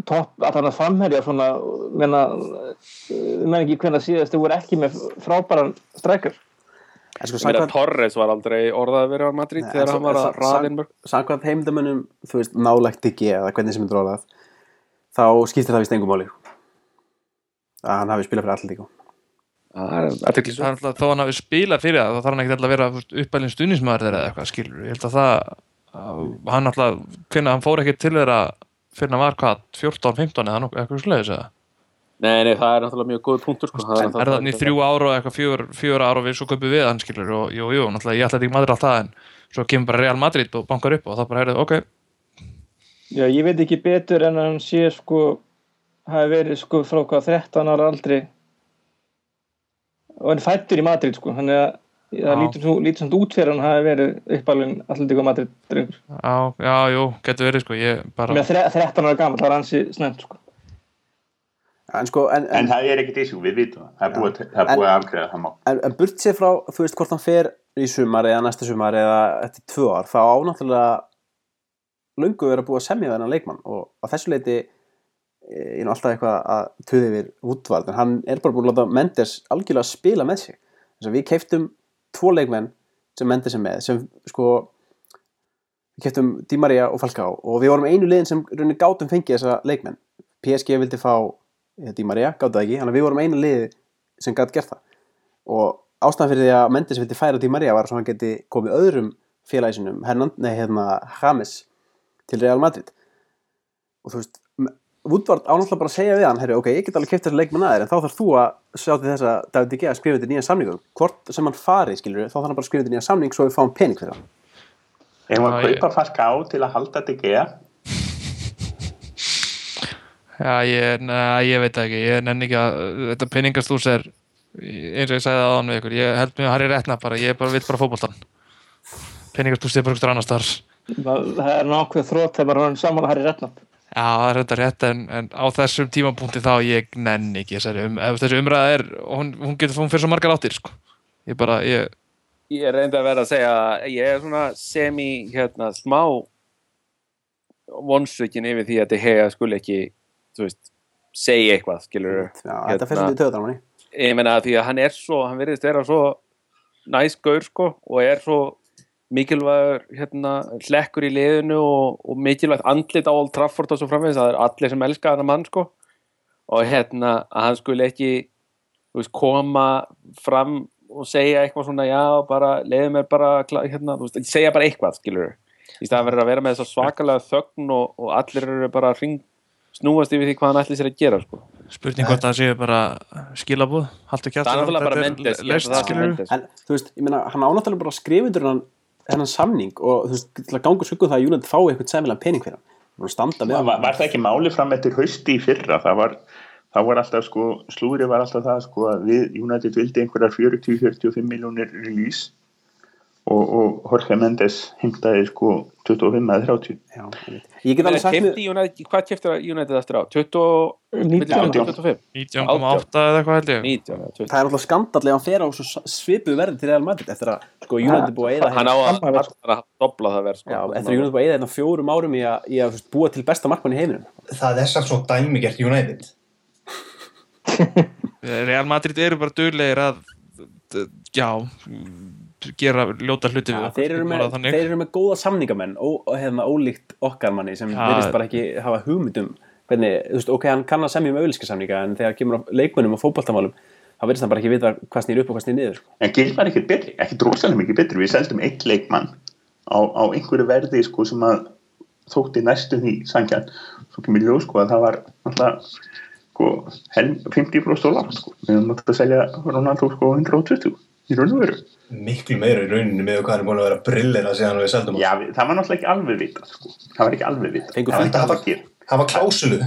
topp, að þannig framherja svona, menna menn ekki hvernig síðast þau voru ekki með frábæran strækjur en sko Torres var aldrei orðað að vera á Madrid Nei, þegar hann var að sa- raðin mörg samkvæmt heimdamönnum, þú veist, nálægt ekki eða hvernig sem er dróðað, þá skiptir það vist engum máli. Að hann hafi spilað fyrir Atletico. Það er það er alltaf þó hann hafi spilað fyrir það þá þarf hann ekkert alltaf að vera uppælinn stuðnismæður þeirra eða eitthvað skilur ég held að það að hann alltaf hvernig hann fór ekki til þeirra fyrir hann var hvað 14-15 eða eitthvað slegis eða? Nei, nei, það er náttúrulega mjög góð punktur sko. Það er það í þrjú ára og eitthvað fjör, fjör ára og við svo köpum við hann skilur og jú, jú, náttúrulega ég ætla ekki Madrid alltaf en svo kemur bara Real Madrid og bankar upp og það bara heyrðu, ok, Já, ég veit ekki betur en að hann sé sko hafi verið sko frá hvað 13 ára aldri og hann er fættur í Madrid sko þannig að það lítur, svo- lítur samt út fyrir að hann hafi verið uppalinn Atletíku Madrid drengur. já, já, jú, getur verið sko, ég bara Með þre- 13 ára gammal, það er hansi snemt sko. En sko, en, En en, það er ekkert ísjú, við vitum það. Það er búið, það er búið að afgreða það má. en, en burt sér frá, þú veist, hvort hann fer í sumar eða næsta sumar eða eftir tvö ár, þá ánáttúrulega löngu verið að búa að semja við hennar leikmann og á þessu leiti ég er alltaf eitthvað að tuði yfir útvald, en hann er bara búin að láta Mendes algjörlega spila með sig. Þess að við keiftum tvo leikmenn sem Mendes er með, sem sko við keiftum Di Maria og Falcao og við vorum einu liðin sem raunin gátum fengið þessa leikmenn. PSG vildi fá Di Maria, gátu það ekki, þannig að við vorum einu liði sem gæti gert það. Og ástæðan fyrir því að Mendes vildi færa Di Maria var að hann geti komið öðrum félagsinum, Hernand, nei hérna James til Real Madrid. Og þú veist Woodward ánáttúrulega bara að segja við hann herri, ok, ég get alveg kæft þessa leikmenn aðeir en þá þarf þú að sjá til þess að David De Gea skrifa þetta nýja samningum hvort sem hann fari, skilur þá þarf hann bara að skrifa þetta nýja samning svo við fáum pening fyrir hann. Ef maður Já, ég- kaupa falka á til að halda þetta geða, Já, ég, neða, ég veit það ekki, ég nenni ekki að þetta peningastús er eins og ég sagði aðan við ykkur, ég held mér að Harry Retna bara, ég bara vill bara fótboltan peningastús er bara ykkur annar staðar að Já, það er þetta rétt en, en á þessum tímapunkti þá ég nenni ekki þessari um, ef þessi umræða er, hún, hún getur hún fyrir svo margar áttir sko. ég bara, ég Ég reyndi að vera að segja að ég er svona semi hérna smá vonsökin yfir því að þetta hega skuli ekki þú veist, segja eitthvað skilur Já, þetta fyrir svolítið töðan manni ég meina því að hann er svo hann virðist vera svo næs gaur sko og er svo mikilvægur hérna hlekkur í liðinu og, og mikilvægt andlit á Old Trafford og svo framvegis. Það er allir sem elska hann mann sko. Og hérna að hann skuli ekki veist, koma fram og segja eitthvað svona já bara leiði mér bara hérna, veist, segja bara eitthvað skilur í staðan verður að vera með þess svakalega þögn og, og allir eru bara að ring snúast yfir því hvað hann ætli sér að gera sko. spurning hvort það séu bara skilabúð, haltu kjátt það er náttúrulega bara að Mendes. en þú veist, ég meina, hann ánáttúrulega bara skrifundur hann hennan samning og þú veist, til að ganga skuggum það að United fái eitthvað sæmilega pening fyrir hann. Var, var það ekki máli fram eftir hausti í fyrra? Það var, það var alltaf sko, slúri var alltaf það sko að við United vildi einhverjar 40-45 miljónir release og, og Jorge Mendes heimtaði sko 25 eða 30. Já, ég get alveg sagt United, hvað kefti United eftir á? 20, milli 19 20 og 25? 19,8 eða eitthvað held ég 19 eða 20 það er alltaf skandall ef hann fer á svo svipuð verði til Real Madrid eftir að sko United búið að eyða hann á að, dobla það verð sko. Já, eftir að United búið að eyða hérna fjórum árum í að, í að búa til besta markmann í heiminum Það er samt svo dæmigert United. Real Madrid eru bara duglegir að já gera ljóta hluti ja, þeir, eru bara með, þeir eru með góða samningamenn ó, og hefna ólíkt okkar manni sem Já. verðist bara ekki hafa hugmyndum hvernig, þú veist, ok, hann kann að semja um auðlíska samninga en þegar kemur á leikmönnum og fótboltamálum þá verðist hann bara ekki vita hvað snýr upp og hvað snýr niður sko. En Gil var ekkert betri, ekkert rosalega mikið betri. Við seldum eitt leikmann á, á einhverju verði sko sem að þótti næstu því sangjan. Svo kemur ljós sko að það var alltaf sko helm- 50% dólar sko. Við höfum átt að selja Ronaldo sko 120. í raun og veru. Miklu meira í rauninni með hvað hann er búin að vera brillina síðan við seldum Já, það var náttúrulega ekki alveg vita sko. það var ekki alveg vita Fengu það var Það var klásulu.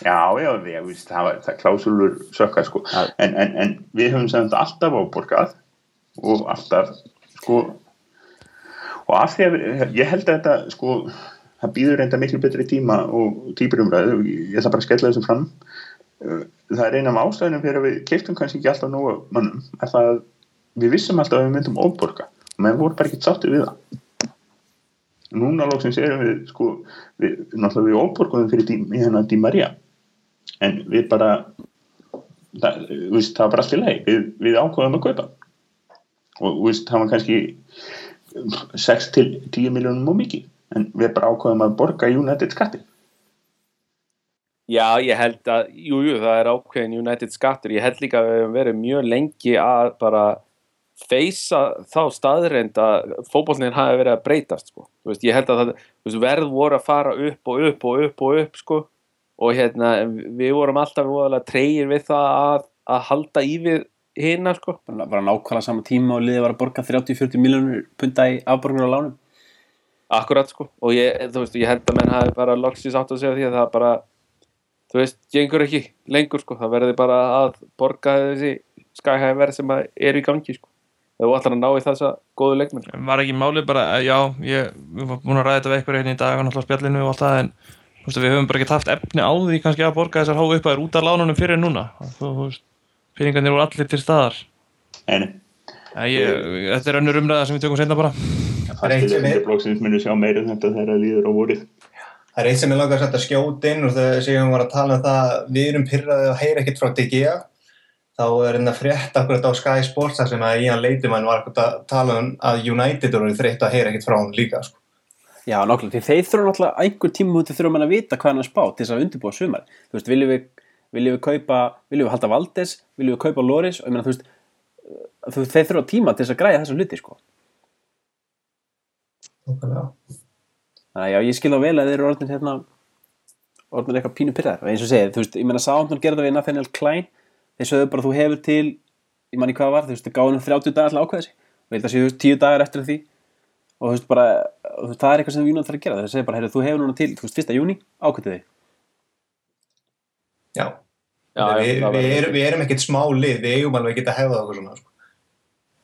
Já, já, ég víst, það var það klásulur sökka, sko, en, en, en við höfum sem þetta alltaf áborgað og alltaf, sko og af því að ég held að þetta, sko það býður reynda miklu betri tíma og típurumræðu, ég ætla bara að skella þessu fram. Uh, það er eina af ástæðunum fyrir að við keiftum kannski ekki alltaf nógu af við vissum alltaf að við myndum óborga og menn voru bara ekki sátti við það. Núna lóksins erum við sko, við, náttúrulega við óborguðum fyrir dí, í hennar Di Maria. En við bara það, viðst, það var bara allt í leið við, við ákvaðum að kaupa. Og viðst, það var kannski 6 til 10 miljónum og mikið. En við bara ákvaðum að borga United skatti Já, ég held að, jú, jú, það er ákveðin United skattur. Ég held líka að við hefum verið mjög lengi að bara feysa þá staðreind að fótbollin hafi verið að breytast, sko. Veist, ég held að það, veist, verð voru að fara upp og upp og upp og upp, sko. Og hérna, við vorum alltaf treyir við það að, að halda í við hina, sko. bara, bara nákvæmlega sama tíma og liðið var að borga 30-40 miljónur punta í afborgunir á lánum Akkurat, sko. Og ég, veist, ég held að menn hafi bara loksins átt að segja því að það bara, þú veist, gengur ekki lengur, sko. Það verði bara að borga þessi skæhæði verð sem er í gangi, sko. Ef þú ætlar að ná í þessa góðu leikmenn. var ekki málið bara, eh, já, ég við varum búin að ræða þetta við eitthvað hérna í dag og spjallinu og allt það en þú veist, við höfum bara ekki haft efni á því kannski að borga þessar háu upphæður út af lánunum fyrir núna. Þú þú veist, peningarnir voru allir til staðar. En ég, þetta er önnur umræða sem við tökum seinna bara. Það er eitt sem er- um þetta þegar það líður á vorið. Það er eitt sem ég langar að setja skjót inn og þegar við varum að tala um það við erum pyrraðið að heyra ekkert frá DGA þá er hérna frétt akkurat á Sky Sports þar sem að Ian Leitimann var akkurat að tala um að United eru þreytt að heyra ekkert frá hann líka sko. Já, nákvæmlega, því þeir þurfa náttúrulega einhver tíma út þurfa mann að vita hvað hann er spá til þess að undirbúa sumar. Þú veist, viljum við, viljum við kaupa, viljum við halda Valdes, viljum við kaupa Loris og ég meina, þú veist, þú veist, þeir þurfa tíma til þess að græja þessa hluti, sko. Nákvæmlega. Þannig að já, ég skil á vel að þeir eru orðin hérna, orðin eitthvað pínu pyrrar. Og eins og segið, þú veist, ég meina, Southampton gerði við Nathaniel Klein, þeir sögðu bara þú hefur til, ég manni hvað var, þú veist, þeir gáði um 30 dagar til að ákveða sig. Og ég held að séu, þú veist, 10 dagar eftir því. Og þú veist, bara, veist, það er eitthvað sem United þarf að gera. Þeir segja bara, heyrðu, þú hefur núna til, þú veist, 1. júni, ákveðið þig. Já, Já, við, það við, verður- erum, við erum ekkert smá lið við eigum alveg ekki að hefða okkur svona sko.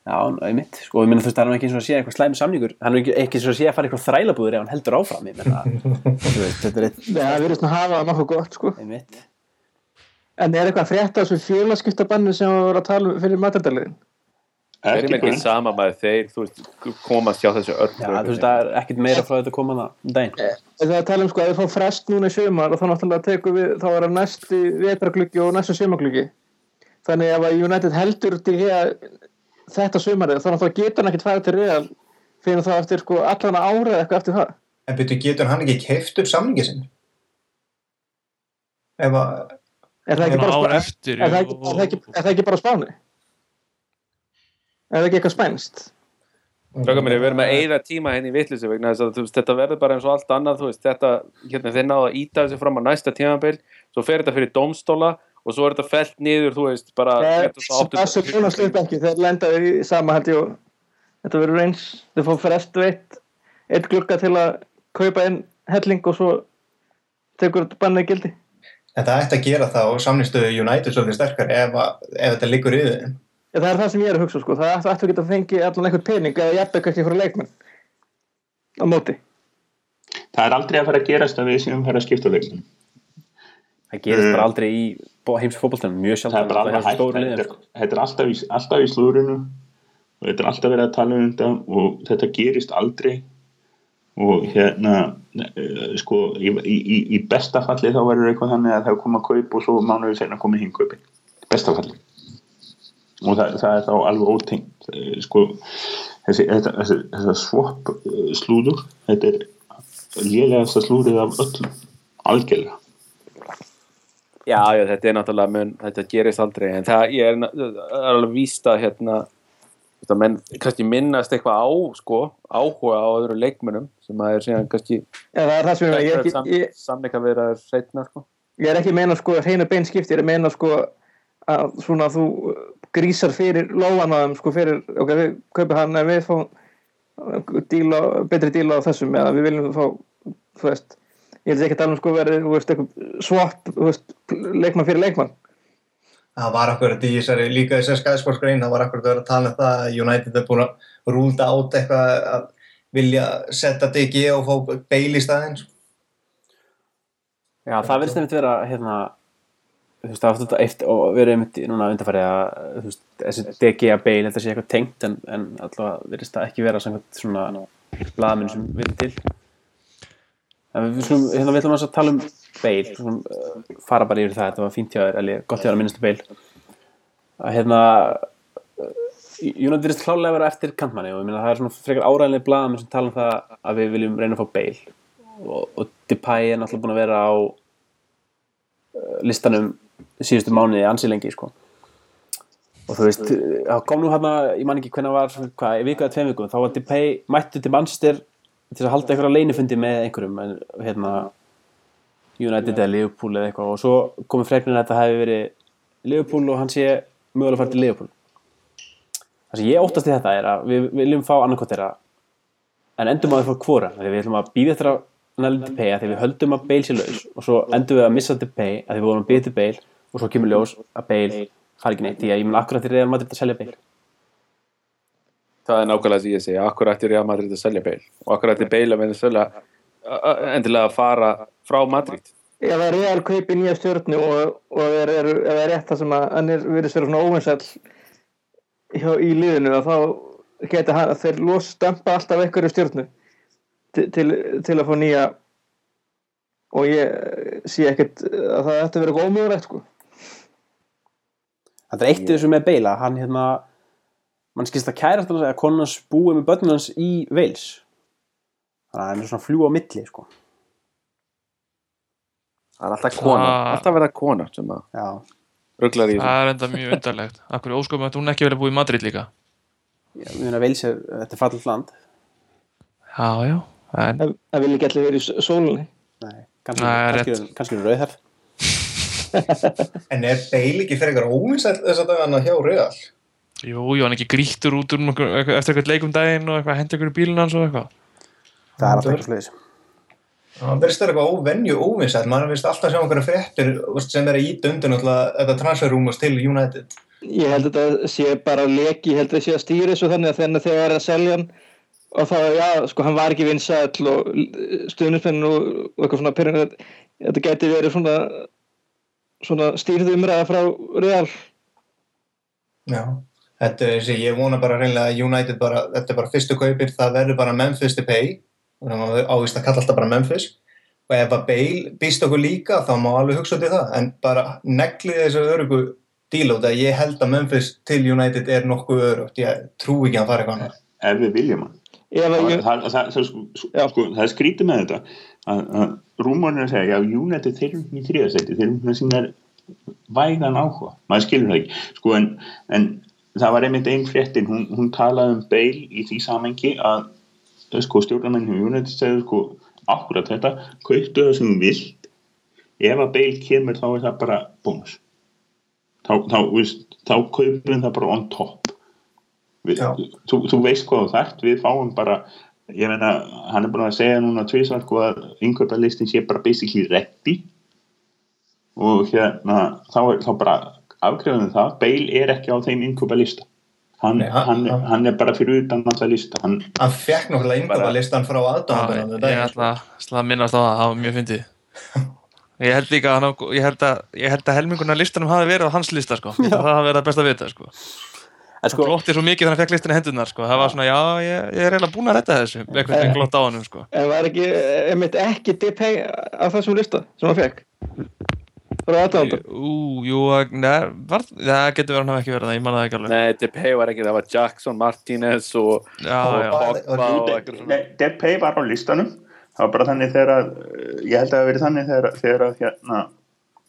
Já, einmitt, sko, ég meina þú veist, það er ekki eins og að sé eitthvað slæmi samningur, hann er ekki, ekki eins og að sé að fara eitthvað þrælabúður ef hann heldur áfram, ég meina, þú veist, þetta er eitt, Nei, það virðist að hafa það nokkuð gott sko. einmitt. En er eitthvað frétt af þessu félagskiptabannu sem við vorum að tala um fyrir matardaliðin? Eru ekki ekki sama með þeir, þú veist, komast hjá þessu örn. Já, þú veist, það er ekkit meira frá þetta að koma það daginn. Það er að tala um sko að við fá frest núna í sumar og þá náttúrulega tekum við, þá er það næsti vetragluggi og næstu sumargluggi. Þannig ef að United heldur til hér þetta sumarið, þá náttúrulega getur hann ekkert farið til Real fyrir þá eftir sko allan árið eitthvað eftir það. en byrju getur hann ekki keift upp ef að Er það ekki Bara eftir er það ekki, er það ekki, er það ekki bara spáni? Er það ekki eitthvað spænst? Draugar mér, við erum að eigða tíma henni í vitleysu vegna þess að þú veist, þetta verður bara eins og allt annað, þú veist, þetta, hérna, þeir náðu að íta þessu fram á næsta tímabil, svo fer þetta fyrir dómstóla og svo er þetta felt niður, þú veist, bara Þessu sluta ekki, þeir lendaði í sama held ég og þetta verður eins, þeir fór frest veitt eitt glugga til að kaupa inn helling og svo tekur þetta bannið gildi. En það ætti að gera það og samningstöðu United svolítið sterkar ef, að, ef þetta liggur í þeim. Ja, það er það sem ég er að hugsa sko, það ætti að geta fengið allan einhvern pening eða jafnveg kannski fyrir leikmenn á móti. það er aldrei að fara að gerast að við séum að fara að skipta leikmenn Það gerist Mm. bara aldrei í heims fótboltanum, mjög sjálf, það er bara alveg hægt. þetta er, þetta er alltaf, í, alltaf í slúrinu og þetta er alltaf verið að tala um þetta og þetta gerist aldrei og hérna eh, sko, í, í, í- í besta falli þá verður eitthvað þannig að það koma kaup og svo mánuður senna komið hinn kaupi besta falli. Og það, það er þá alveg ótengt Eh, sko, þessi, þetta, þessi, þessi swap eh, slúður þetta er lélegasta slúrið af öllum. Algjörlega. Já, já, þetta er náttúrulega mun, þetta gerist aldrei, en það, er, er alveg víst að, hérna, þetta menn, kannski minnast eitthvað á, sko, áhuga á öðru leikmönnum, sem að er síðan kannski er samleika vera setna, sko. ég er ekki að meina sko hreinu bein skipti, ég er að meina sko að svona þú grísar fyrir lóan á þeim sko fyrir, ok, við kaupum hann en við fáum díl á, betri díl á þessum eða við viljum fá þú veist, ég held ekki að tala um sko verið veist leikmann fyrir leikmann Það var akkurat í þessari, líka þessari skæðsportgrein, það var akkurat að vera að tala um það að United er búin að rúlda át eitthvað að vilja setja DG og fá beil í staðinn. sko. Já, það verðist einmitt vera hérna, þú veist, það var þetta eitt og verið einmitt núna undanfærið að þú veist, þessi DG að beil, þetta sé eitthvað tengt en, en allavega verðist það ekki vera samkvæmt svona blaðminn sem við erum til en við, hérna, við ætlum að tala um beil, uh, fara bara yfir það þetta var fínt hjá þér, Eli, gott hjá þér að minnast beil að hérna United verðist klálega að vera eftir kantmanni og það er svona frekar áræðinlega blaðamenn sem tala um það að við viljum reyna að fá beil og, og Depay er náttúrulega búin að vera á uh, listanum síðustu mánuði ansi lengi sko. og þú veist það kom nú hérna, ég man ekki hvernig var hvað, eða tveim vikum, þá var Depay mættu til Manchester til að halda einhverja leinufundi með einhverjum en, hérna, United eða Liverpool eða eitthvað. Og svo komið freknin að þetta hefði verið Liverpool og hann sé mögulega að fara til Liverpool. Það sem ég óttast í þetta er að við viljum fá annarkot þeirra en endum að við fá hvora. Þegar við ætlum að býða eftir að næla til pay að þegar við höldum að Bale sé laus. Og svo endum við að missa til pay að þegar við vorum að býða til Bale. Og svo kemur ljós að Bale fari ekki neitt. Því að ég mun akkurat til Real Madrid að selja Bale. Það er nákvæmlega því ég segi akkur ætti Real Madrid að selja Bale. Og akkur ætti Bale að Venezuela endilega að fara frá Madrid. Ef það er real kaupi nýja stjórnu og, og ef það er, er, er rétt það sem að hann er verið sér svona óvinsæll hjá, í liðinu að þá geta hann að þeir los stampa alltaf einhverju stjórnu til, til, til að fá nýja og ég sé ekkert að það ætti að vera góðmjögulegt sko. Það er eitt í þessu með að hann hérna mann skilst að kærast hann að konan hans búið með börnum hans í Wales þannig að hann er svona að fljúa á milli sko. það er alltaf kona, Það- alltaf verða kona sem að Já, rugglar í þessu. Það er enda mjög undarlegt. Akkur ósköpum að hún ekki verið búið í Madrid líka? Ég meina Wales er, þetta er fallit land. Já, já en, það, það vil ekki allir verið í sólinni Nei, kannski, Nei, kannski, rétt. kannski er rauðhærð. En er beil ekki fyrir eitthvað óvinsæll þess að dagana hjá Real? Jú, jú, hann ekki grýttur út eitthvað- eftir eitthvað leikum daginn og eitthvað hendi ykkur í bílinn hans og eitthvað Það er alltaf eitthvað sliðis Það verðist vera eitthvað óvenju óvinsæll, maður verðist alltaf sjá einhverja veist, sem er að íta undir náttúrulega þetta transferrúmus til United. ég held að þetta sé bara leki ég held að þetta sé að stýra þessu þannig að þegar þegar er að selja hann og þá, já, sko, hann var ekki vinsæll og stuðnismenn og, og eitthvað svona pyrrinn þetta geti verið svona svona stýrð umræða frá Real Já. Þetta er þessi, ég vona bara reynilega að United bara, þetta er bara fyrstu kaupir, það verður bara Memphis til pay, að ávist að kalla alltaf bara Memphis. Og ef að Bale býst okkur líka þá má alveg hugsa í það, en bara neglið þessu örugu díl út að ég held að Memphis til United er nokkuð örugt, ég trú ekki að hann fara eitthvað annað. ef við viljum hann. Það, sko, Já. sko, það er skrítið með þetta. Að, að rúmurinn er að segja já, United þeir eru í þriðasæti þeir eru sína vægan áhuga. Maður skilur það ekki. Sko, en, en það var einmitt einn fréttin. Hún, hún talaði um Bale í því samengi að sko, stjórnarmenn hjá United segðu sko, akkurat þetta kauptu það sem vilt. Ef að Bale kemur þá er það bara bónus. Þá, þá, veist, þá kaupum það bara on top. Við, þú, þú veist hvað þú þart við fáum bara ég meina, hann er búin að segja núna tvisvar sko að innkaupalistin sé bara basically ready. Og hérna þá, er, þá bara afgreðum það. Bale er ekki á þeim innkaupalista hann, Nei, hann- hann, hann- hann er bara fyrir utan alltaf lista hann, Hann fekk náttúrulega Bara- innkaupa frá Já, aðdáðandur ég ætla að minnast á það, það var mjög fyndið Ég held líka að, hann ég held að, ég held að helminguna listanum hafi verið á hans lista sko. það hafi verið að best að vita sko. En sko, sko, glotti svo mikið þannig að hann fekk listin í hendunar sko. það var svona, já, ég, ég er eiginlega búin að redda þessu eitthvað sem glott á hann sko. en var ekki einmitt ekki Depay á þessum lista sem hann fekk Ú, jú, neð, var, það getur verið að hann hafi ekki verið það, ég man það ekki alveg. Nei, Depay var ekki, það var Jackson, Martinez og, og Pogba og- og Nei, Depay var á listanum. Það var bara þannig þegar að eh, ég held að það hafi verið þannig þegar, þegar að hérna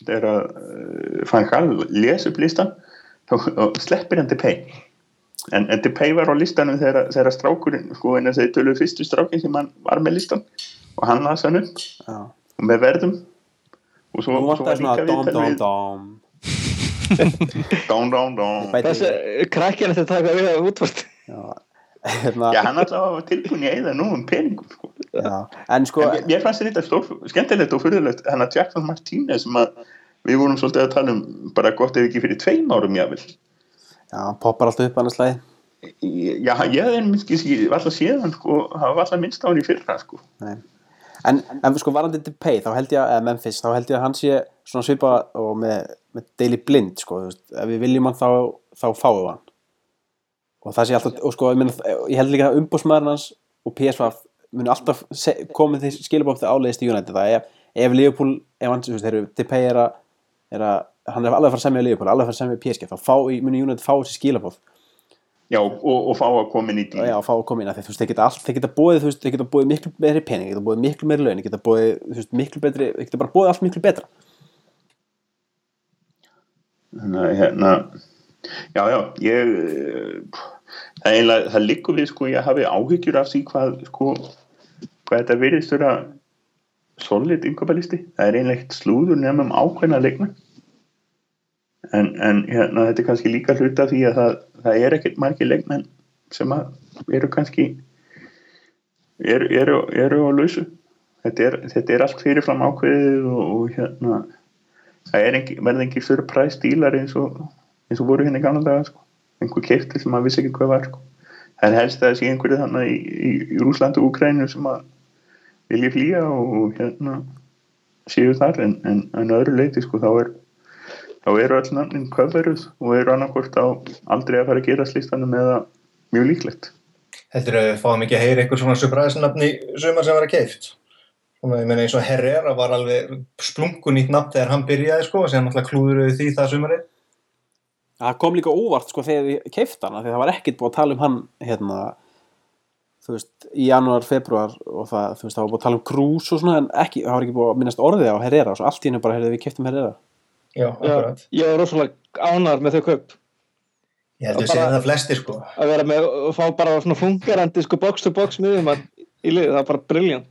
þegar að uh, Van Gaal les upp listan þá þá sleppir hann Depay en, en Depay var á listanum þegar, þegar að strákurinn sko en þess að þið töluðu fyrstu strákin sem hann var með listan og hann las hann upp já. og með verðum og svo, var svona líka dom, viðtal dom, við dón. Bæti- Þessi krakkinn eftir að taka við að útvart. Já, hérna, Já, hann alltaf var tilbúin í eða nú um peningum, sko. en sko, En mér, mér fannst þetta stór, skemmtilegt og fyrirlegt hann að Jackson Martínez sem að við vorum svolítið að tala um bara gott ef ekki fyrir tveim árum jáfnvel. já, hann poppar alltaf upp annars lagi. Já, ég hef einmitt ekki alltaf séð hann sko, hafa alltaf minnst á hann í fyrra sko. Nei. En, en sko varandi Depay, þá held ég að, eða Memphis, þá held ég að hann sé svona svipa og með, með Daily Blind, sko, þú veist, ef við viljum hann þá, þá fáum við hann. Og það sé alltaf, og sko, ég, meina, ég held líka að umbúsmaðurinn hans og PSV muni alltaf komið því skilabók þegar áleiðist í United, það ef, ef Liverpool, ef hann, þú veist, þeir, Depay er að, er að, hann er alveg að fara að semja Liverpool, alveg að fara að semja PSG, þá fá, muni United fá þessi skilabók Já, og, og fá að koma inn í díl. já, fá að koma inn að því, þú veist, þeir geta allt, þeir geta bóðið, þú veist, þeir geta bóðið miklu meiri pening, þeir geta bóðið miklu meiri laun, þeir geta bóðið, þú veist, miklu betri, þeir geta bara bóðið allt miklu betra. Þannig að hérna, já, já, ég, það, eiginlega, það liggur við sko, ég hafi áhyggjur af því hvað, sko, hvað þetta virðist vera solid yngöpalisti. Það er ekkert slúður nefnum ákveðna leikna. En, en hérna, þetta er kannski líka hluta því að það, það er ekkert margir leikmenn sem eru kannski, eru, eru, eru á lausu. Þetta er, þetta er allt fyrirfram ákveðið og, og hérna, það engi, verði ekki surprise dílar eins og, eins og voru í gamla daga sko. einhver keifti sem maður vissi ekki hvað var sko. það er helst að sé einhverju þannig í, í, í Rúsland og Ukrænu sem að vilja flýja og hérna séu þar en, en, en öðru leiti sko þá er þá eru öll nafnin köfveruð og eru annarkvort á aldrei að fara að gera slistanum eða mjög líklegt Heldur að við fáum ekki að heyra eitthvað svona surprise-nafni sumar sem var að keift? Ég meina eins og Herrera var alveg splungun nýtt nafn þegar hann byrjaði sko, og sem alltaf klúðuruði því það sumarið. Það kom líka óvart, sko, þegar ég keifti hann, af því það var ekkert búið að tala um hann, hérna, þú veist, í janúar, februar og það, þú veist, það var búið að tala um Krús og svona, en ekki, það var ekki búið að minnast orðið á Herrera og svo allt í hennu bara, heyrðu, við keiftum Herrera. Já, akkurat. ég var rosalega ánar með þau kaup. Ég held að Og við séum það flestir sko. Að vera með, að fá bara svona fungerandi sko box to box miðum í liði, það var bara briljant.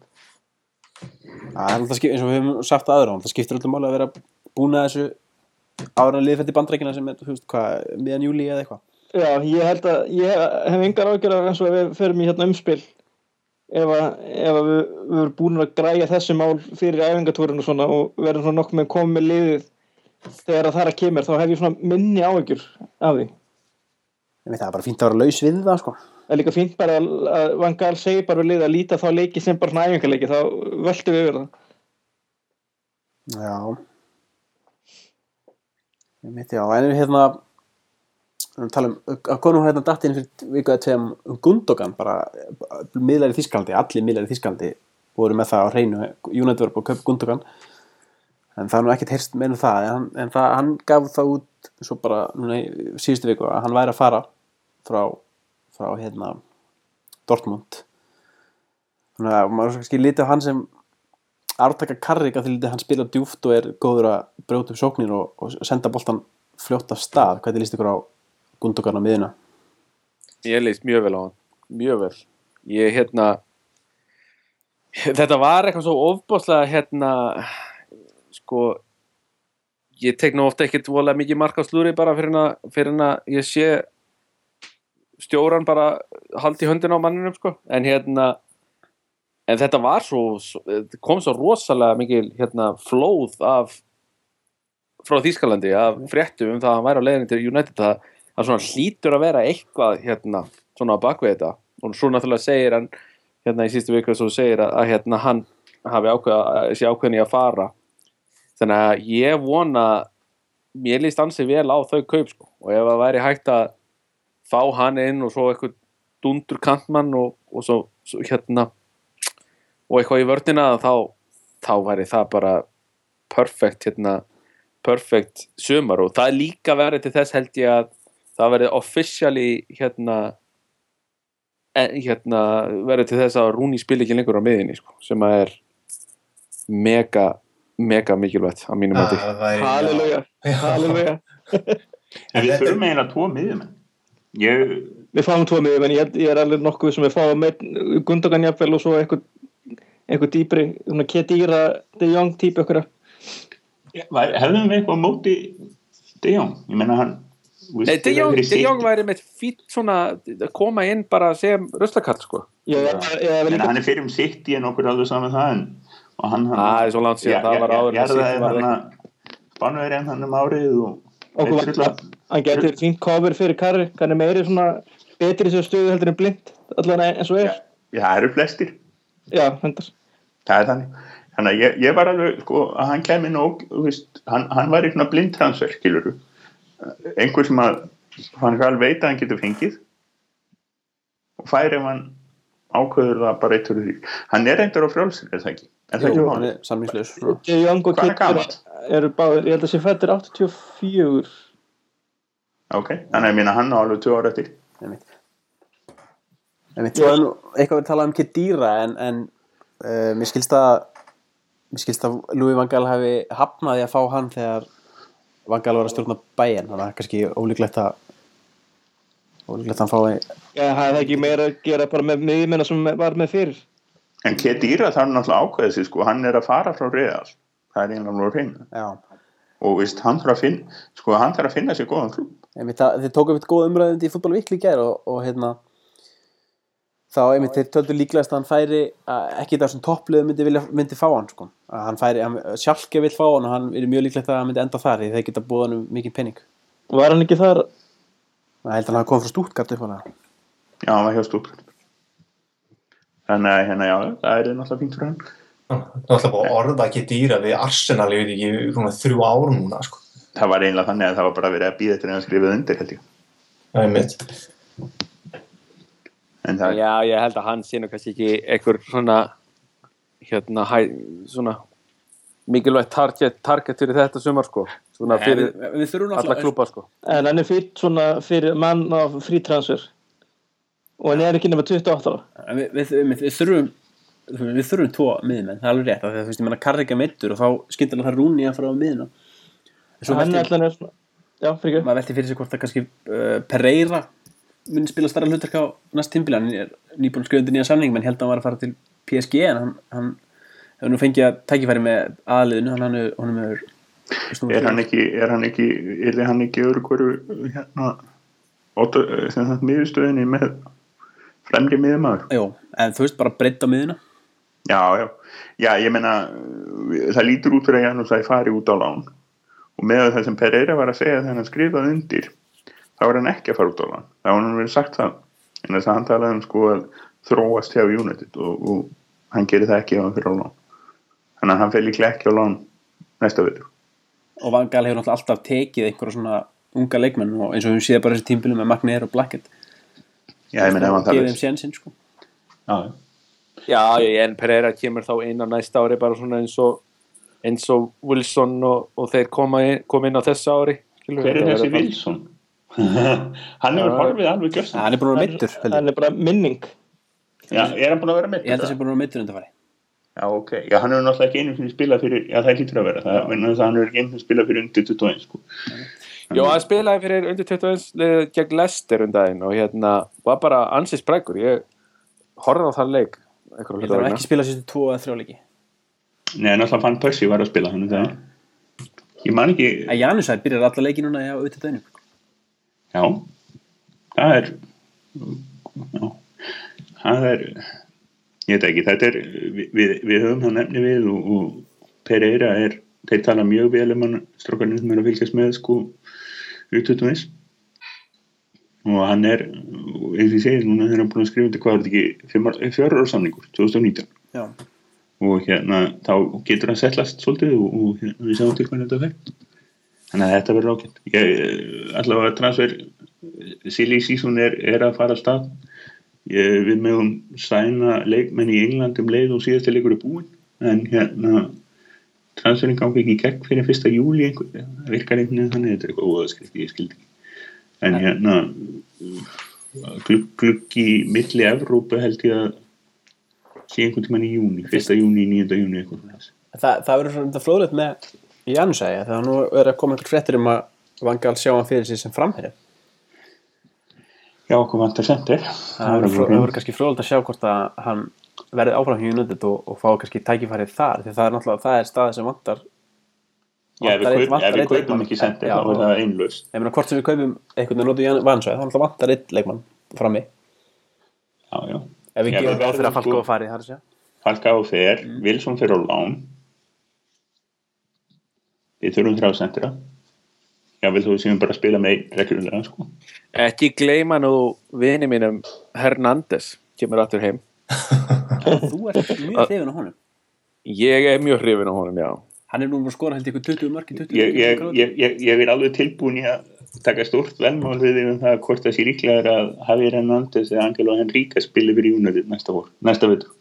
Það er alltaf, skip- eins og við höfum sagt aður á hann, það skiptir alltaf máli að vera búin að þessu ára liðfætti bandrækina sem er, þú veist, hvað, miðan júli eða eitthvað. Já, ég held að ég hef engar ágjör af eins og við förum í hérna umspil ef, að, ef að við, við erum búin að græja þessi mál fyrir æfingatúrun og svona og verðum svona nokkuð með komið með liðið þegar að það er að kemur þá hef ég svona minni ágjör af því. Veit það er bara fínt að vera laus við það, sko. Það er líka fínt bara að, Van Gaal segir bara við liðið að líta þá leiki sem bara svona æfingarleiki þá völdum við yfir það. Já Ég veit já, en hérna við að tala um, að konum hérna dattinn fyrir viku eða tveim um Gundogan bara miðlæri Þískaldi, allir miðlæri Þískaldi voru með það á hreinu búið að kaupa Gundogan en það er nú ekkert heyrst meðnum það en, en það, hann gaf það út svo bara núna síðustu viku að hann væri að fara frá, frá hérna Dortmund. Þannig að maður kannski lítið á hann sem Artaka Karrik að því lítið hann spila djúft og er góður að brjóta upp sóknir og, og senda boltan fljótt af stað. Hvernig líst ykkur á Gundogan á miðuna Ég leist mjög vel á hann, mjög vel. Ég hérna, þetta var eitthvað svo ofbáslega hérna, sko, ég tek nú ofta ekkert volega mikið mark á slúri bara fyrir að, ég sé stjóran bara haldi höndin á manninum, sko, en hérna, en þetta var svo, kom svo rosalega mikil hérna flóð af frá Þýskalandi af fréttum um það að hann væri á leiðinni til United það, það svona hlýtur að vera eitthvað hérna svona á bakvið þetta. Og svo náttúrulega segir hann hérna í sístu viku svo segir að, að hérna hann hafi ákveða, sé ákveðin í að fara þannig að ég vona mér líst ansið vel á þau kaup sko. Og ef það væri hægt að fá hann inn og svo eitthvað dundur kantmann og, og svo, svo hérna og eitthvað í vördina þá, þá væri það bara perfect hérna perfect sumar. Og það er líka verið til þess held ég að það verið officially hérna en, hérna verið til þess að Rúni spil ekki lengur á miðinni sko, sem að er mega mega mikilvægt á mínum mati Það væri- Halleluja, Já. halleluja. en við þetta- þurfum eiginlega tvo miðjumenn ég, Við fáum tvo miðum en ég, ég er alveg nokkuð sem við fáum Gundogan jafnvel og svo einhver, einhver dýpri, svona Kedira De Jong típ ykkur. var, hefðum við eitthvað á móti De Jong, ég menna hann Nei, De Jong, De Jong væri með fýtt svona að koma inn bara sko. ég, ég, ég, ég, Ég meina, hann er fyrir um City en okkur alveg saman það en, og hann, hann Það er svo langt síðan, það var áður var það Spánverið en hann um árið og hann getur fínt cover fyrir Karri hann er meiri svona betri þessu stöðu heldur en blind allavega eins og er. Já, það eru flestir. Já, það er þannig. Þannig að ég, ég var alveg sko að hann kemi nóg þú veist, hann, hann var í svona blindtransfer skiluru einhver sem að hann skal veita að hann getur fengið. Og fær ef hann ákveður það bara eitt fyrir því hann er reyndar á frjálsir, er það ekki? Er það Jú, ekki er Jong og Hvað er báðir ég held að sé fættir 84 ok, þannig að ég minna hann á alveg tvö ára eftir. Er nú eitthvað verið að tala um Kedira en, en uh, mér skilst að mér skilst að Louis van Gaal hafi hafnaði að fá hann þegar van Gaal var að stjórna bæinn þannig að það er kannski ólíklegt að ólíklegt að hann fái já, það er ekki meira að gera bara með miðjumennar sem var með fyrir. En Kedira þarf náttúrulega ákveðið sig sko, hann er að fara frá Real. Það er einlega reyna já, og veist, hann þarf að finna sko, hann þarf að finna sér góðan klub einmitt, það, þeir tóku eitthvað góð umræðandi í fútbol vikli í gær og, og hérna þá einmitt þeir töldu líklegast að hann færi að ekki það sem topplið myndi, vilja, myndi fá hann sko. að hann færi, hann, sjálfke vill fá hann og hann er mjög líklegt að hann myndi enda þar því þeir geta búið hann um mikið penning var hann ekki þar Það held að hann hafi komið frá stútkart upp á það. já, hann var hjá Stuttgart þannig að hérna, já, það er náttúrulega fínt fyrir hann Það er alltaf bara orða ekki dýra við Arsenal, ég veit ekki, svona þrjú ár núna, sko. það var einlega þannig að það var bara verið að býða eftir að skrifa undir held ég Það er mitt. en það, Já, ég held að hann sé nú kannski ekki einhver svona hérna, hæ, svona mikilvægt target, target fyrir þetta sumar sko svona fyrir við, við þurfum alla klúpa sko. En hann er fýtt svona fyrir mann á frítransfer og hann er ekki nema 28 ára. En við, við, við, við þurfum við þurfum tvo miðmenn, það er alveg rétt af því að þú veist, ég menna Karrika meittur og þá skyndilega það rúni að fara á miðina en svo hann er alltaf er svona já, fyrir ekki. maður velti fyrir sig hvort að kannski uh, Pereira muni spila starra hlutverk á næst tímbili, hann er nýbúin undir nýja samning menn held að hann var að fara til PSG en hann, hann hefur nú fengið að tækifæri með aðliðinu, hann, hann, hann hefur er hann ekki er hann ekki, er hann ekki öðru hverju hérna þetta miðustöðinni með fremri miðumæður Jó, en þú veist, bara breytt á miðina já, já, já, ég meina það lítur út fyrir að Janus að fari út á lán. Og með það sem Pereira var að segja þegar hann skrifaði undir þá var hann ekki að fara út á lán. Þá var hann verið sagt það. En þess að hann talaði um sko að þróast hjá United og, og hann gerir það ekki ef hann fyrir á lán. Þannig að hann fer líklega ekki á lán næsta vitur og Van Gaal hefur náttúrulega alltaf tekið einhverja svona unga leikmenn og eins og við séð bara þessi tímbili með Magnér og Blackett já, ég meina ef hann gefið talaði þeim sénsinn sko já, já en Pereira kemur þá inn á næsta ári bara svona eins og eins og Wilson og, og þeir koma inn, kom inn á þessu ári Hver er þessi bara- Wilson? hann hefur Já. horfið alveg gjössan. hann er held ég. hann er bara minning Já, er hann búin að vera með ég held að það sé búin að vera meittur undir fari Já, ok. Já, hann hefur náttúrulega ekki einu sinni spilað fyrir, já, það lítur að vera. Það, menn að hann hefur ekki einu sinni spilað fyrir undir 21, sko. Jó, hann spilaði fyrir undir 21 liðið gegn Leicester um daginn og hérna var bara ansið sprækur ég horfði á það leik ég held að hann ekki spila sérstu tvo eða þrjá leiki Nei, náttúrulega fann Percy var að spila hann það. Ég man ekki, að Janus að byrjar alla leiki núna á auðvitað dönum já, það er, já, það er, ég veit ekki, þetta er, við, við, höfum það nefni við og, og Pereira er, þeir tala mjög vel um hann strókarnir sem er að fylgjast með, sko, U21 og hann er, eins og ég segi, núna þegar hann búin að skrifa þetta hvað er þetta ekki, fjórar ára samningur, 2019 já, og hérna þá getur hann settlast svolítið og, og hérna, við sjáum til hvernig þetta fer. Þannig að þetta verður ég, eh, allavega transfer silly season er, er að fara að stað ég, við mögum sæna leikmenn í England um leið og síðasti leikur er búinn. En hérna transferin gangi ekki í gegn fyrir fyrsta júli einhver, virkar einhvern veginn þannig? Þetta er eitthvað óðaskrift, ég skildi ekki. En hérna glugg, gluggi milli Evrópu held ég að sé einhvern tímann í júni, fyrsta júni, nýjönda júni eitthvað þess. það, það verður svona fróðlegt með Janus að það nú er að koma einhver fréttir um að Van Gaal sjá hann fyrir sig sem framherja Já, okkur vantar sendir. Það það verður kannski fróðlegt að sjá hvort að hann verði áfram hjá United og, og fá kannski tækifærið þar því það er náttúrulega það er staði sem vantar Já, ef við, kaup, við kaupum ekki sendir þá er það einlaust. Ég meina hvort sem við kaupum einhvern veginn notu í vansvæð þá náttúrulega vantar einn leikmann frammi. Já, já. Ef við við ráð fyrir að falka sko- og fari það er að segja. Falka á fer, Mm. Wilson fer á lán. Við þurfum þrjá sendira Já, vil þú séum bara að spila með reglulega sko. Ekki gleyma nú vini mínum Hernandez kemur aftur heim. Þú ert mjög hrifin á honum. Ég er mjög hrifin á honum, já. Hann er nú að skora held ykkur 20 mörg í 20 ég, ég, ég, ég, ég er alveg tilbúin í að taka stórt velmál við því um það hvort það sé líklega að Javier Hernandez eða Angelo Henrique spili fyrir United næsta vor, næsta veitur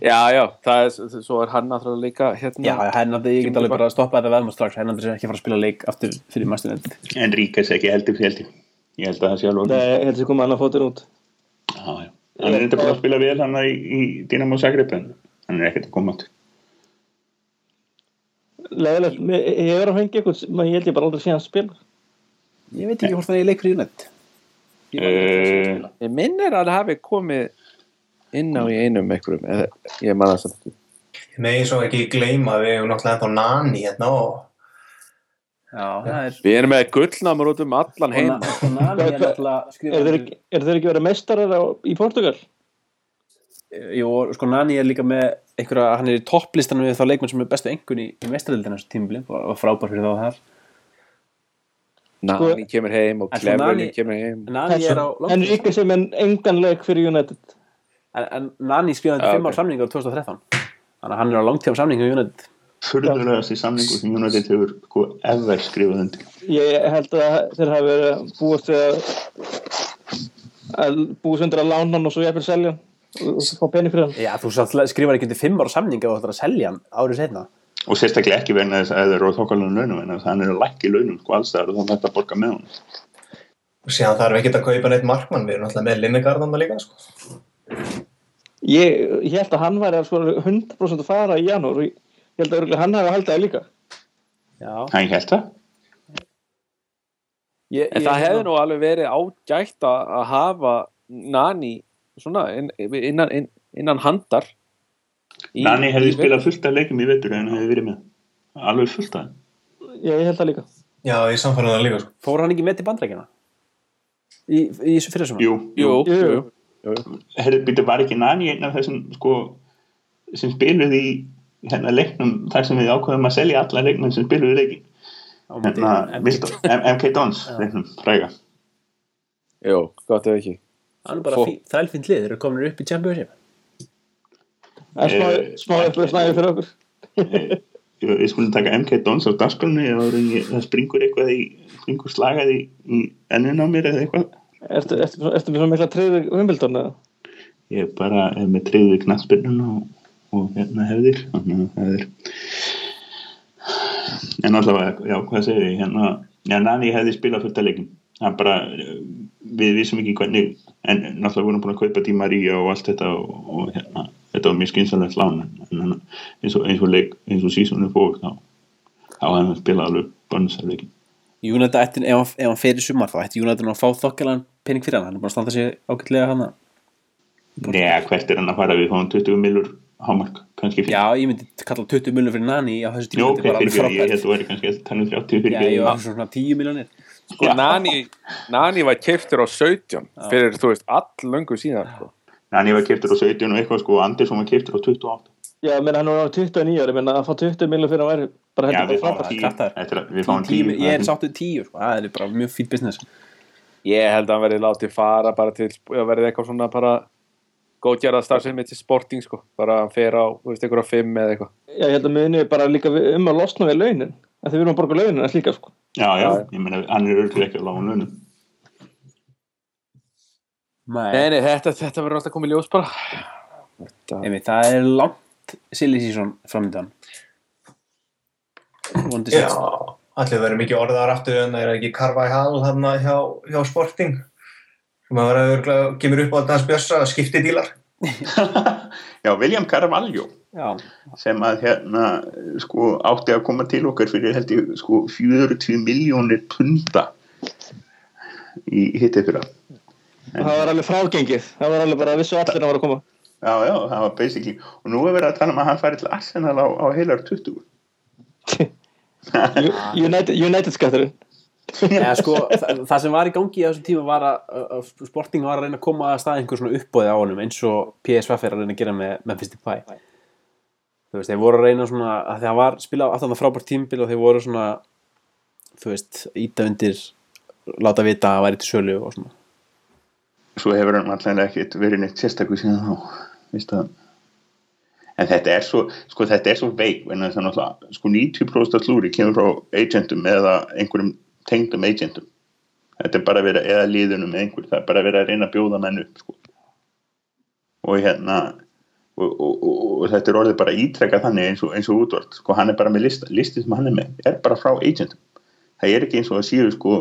Já, já, það er, svo er hann náttúrulega líka hérna Já, Hernandi, ég get alveg bara að stoppa þetta veðmál strax. Hernandi er ekki fara að spila leik aftur fyrir mastunend Henrique ekki heldur fyrir heldur. Ég held að það sé alveg Nei, ég held að það koma annar fótur út. Já, já. hann er búin að spila vel hann í, í Dynamo Zagreb en hann er ekkert að koma átt Leðilegt, ég er að fengja eitthvað ég held ég bara aldrei sé hann spila. Ég veit ekki hvort það er leik fyrir inn á í einum einhverjum eða, ég man það samt ekki. Ég megi svo ekki gleyma að við hefum náttúrulega ennþá nani hérna og Já, það er Við erum með gullnámur út um allan heim. Og Nani er Er skrifað þeir ekki, er þeir ekki verið meistarar á, í Portugal? Jú, og sko Nani er líka með einhverja, hann er í topplistanum við þá leikmenn sem er bestu engun í, í mestrarildina þessu tímubli og var frábær fyrir þá þar. Nani kemur heim og En sko kemur heim. Nani er á En langtíma- Ríka sem en engan leik fyrir United en, en Nani skrifaði Já, 5 ok. ár samning á 2013 þannig að hann er á langtíma samning á United. Furðulegasti samningu sem United hefur sko ever skrifað undir. Ég held að þeir hafi verið að búast við að, að búast undir að lána hann og svo jafnvel selja hann og fá penni fyrir hann. Já, þú skrifar ekki undir 5 ára samning ef þú ætlar að selja hann árið setna og sérstaklega ekki þess að þeir eru á þokkalunum launum en hann er að lækki launum sko allstæðar og þetta að borga með hann og síðan þarf ekki að kaupa neitt markmann við erum náttúrulega með Linnegarðan líka sko. Ég, ég held að hann væri að sko 100% að fara í janúar og ég held að hann hafi haldið það líka Já, hann held það ég, En það hefði nú alveg verið ágætt að að hafa Nani svona inn, innan, inn, innan handar í- Nani hefði spilað fullt af leikum í vetur en hefði verið með alveg fullt af. Já, ég held það líka já, ég samfærum það líka sko. Fór hann ekki með til bandrækjana? Í, í þessu fyrir svona? jú, Jú, Jú. jú, jú. Herri býta var ekki Nani einn af þessum sko sem spiluð í hérna leiknum þar sem við ákveðum að selja alla leikmenn sem spiluð í leikin hérna, MK Dons leiknum, fræga. Jú, gott ef ekki. Hann er bara þrælfínt lið, þeir eru komin upp í Championship. Smá, Eh, smá upplöð snæði fyrir okkur. Ég- við skulum taka MK Dons á dagskrunni og það springur eitthvað í springur slagað í, í ennun á mér eða eitthvað Ertu, með svona mikla treyður Wimbledon eða? ég bara er með treyðu knattspyrnun og, og hérna hefðir er en allavega, já, hvað segir ég? Hérna, já, Nani hefði spilað fullt að leikin það bara, við vissum ekki hvernig, en náttúrulega vorum búin að kaupa Di Maria og allt þetta og, og hérna, þetta var mjög skynsalegt lán en, eins og, og sísonu fór þá, þá hann spilað alveg bönnsarleikin United ætti, ef, ef hann fer í sumar þá ætti nú að fá þokkalan pening fyrir hann. Hann er bara að standa sig ágætlega hann Nei, hvert er hann að fara? Við fáum 20 millur hámark, kannski fyrir Já, ég myndi kalla 20 miljonir fyrir Nani á þessu tíma þetta er bara alveg ég held frábært að þú væri kannski að tala um 30 fyrir Já, ég var svona 10 miljonir Sko, Nani, Nani var keiftur á 17 fyrir, þú veist, all löngu síðan sko. Nani var kiptur á 17 og eitthvað sko og Andersson var kiptur á 28 Já, menn hann var 29 ári, menn að fá 20 miljonar fyrir að væri bara hendur við bara fáum frábært. 10 kraftaður. eftir að við fáum 10 10 Ég er sáttuð 10 sko. það er bara mjög fýtt business Ég held að hann verði látið fara bara til, verði eitthvað svona bara góðgerða starfsemi til sporting sko, bara hann fer á, þú veist, einhverja fimm eða eitthvað Já, ég held að miðinni bara líka um að losna við launin að þið við erum að borga launin að slíka sko. Já, já, ég meina hann er örgulega ekki á lágun launum Nei, Nei, þetta, þetta verður alltaf komið ljós bara þetta, Einmitt, það er langt silly season framöndan já, allir verið mikið orðar aftur en það er ekki Carvajal hann hjá, hjá Sporting. Sem að vera örgulega kemur upp á þetta hans bjössa skipti dílar. Já, William Carvalho. Já, sem að hérna sko átti að koma til okkar fyrir held ég sko 40 miljónir punda í hittið fyrir það var alveg frágengið. Það var alveg bara að vissu allir að var að koma Já, já, það var basically og nú er verið að tala um að hann færi til Arsenal á, á heilar 20 United, United skatturinn. Eða, sko, það, það sem var í gangi á þessum tíma var að, að Sporting var að reyna að koma að stað einhver svona uppbóði á honum eins og PSV er að reyna að gera með Memphis Depay. Þú veist, þeir voru að reyna svona að það var spilað aftan það frábært tímbil og þeir voru svona þú veist, íta undir láta vita að væri til sölu og svona. Svo hefur hann alltaf ekkert verið neitt sérstakku síðan þá veist það? En þetta er svo, sko þetta er svo veik en það er náttúrulega, sko 90% af klúri kemur frá agentum eða einhverjum tengdum agentum. Þetta er bara að vera, eða liðunum eða einhver það er bara að vera að reyna að bjóða menn upp sko. og hérna og, og, og, og þetta er orðið bara ítrekka þannig eins og, eins útvart sko hann er bara með lista, listi sem hann er með er bara frá agentum. Það er ekki eins og að síðu sko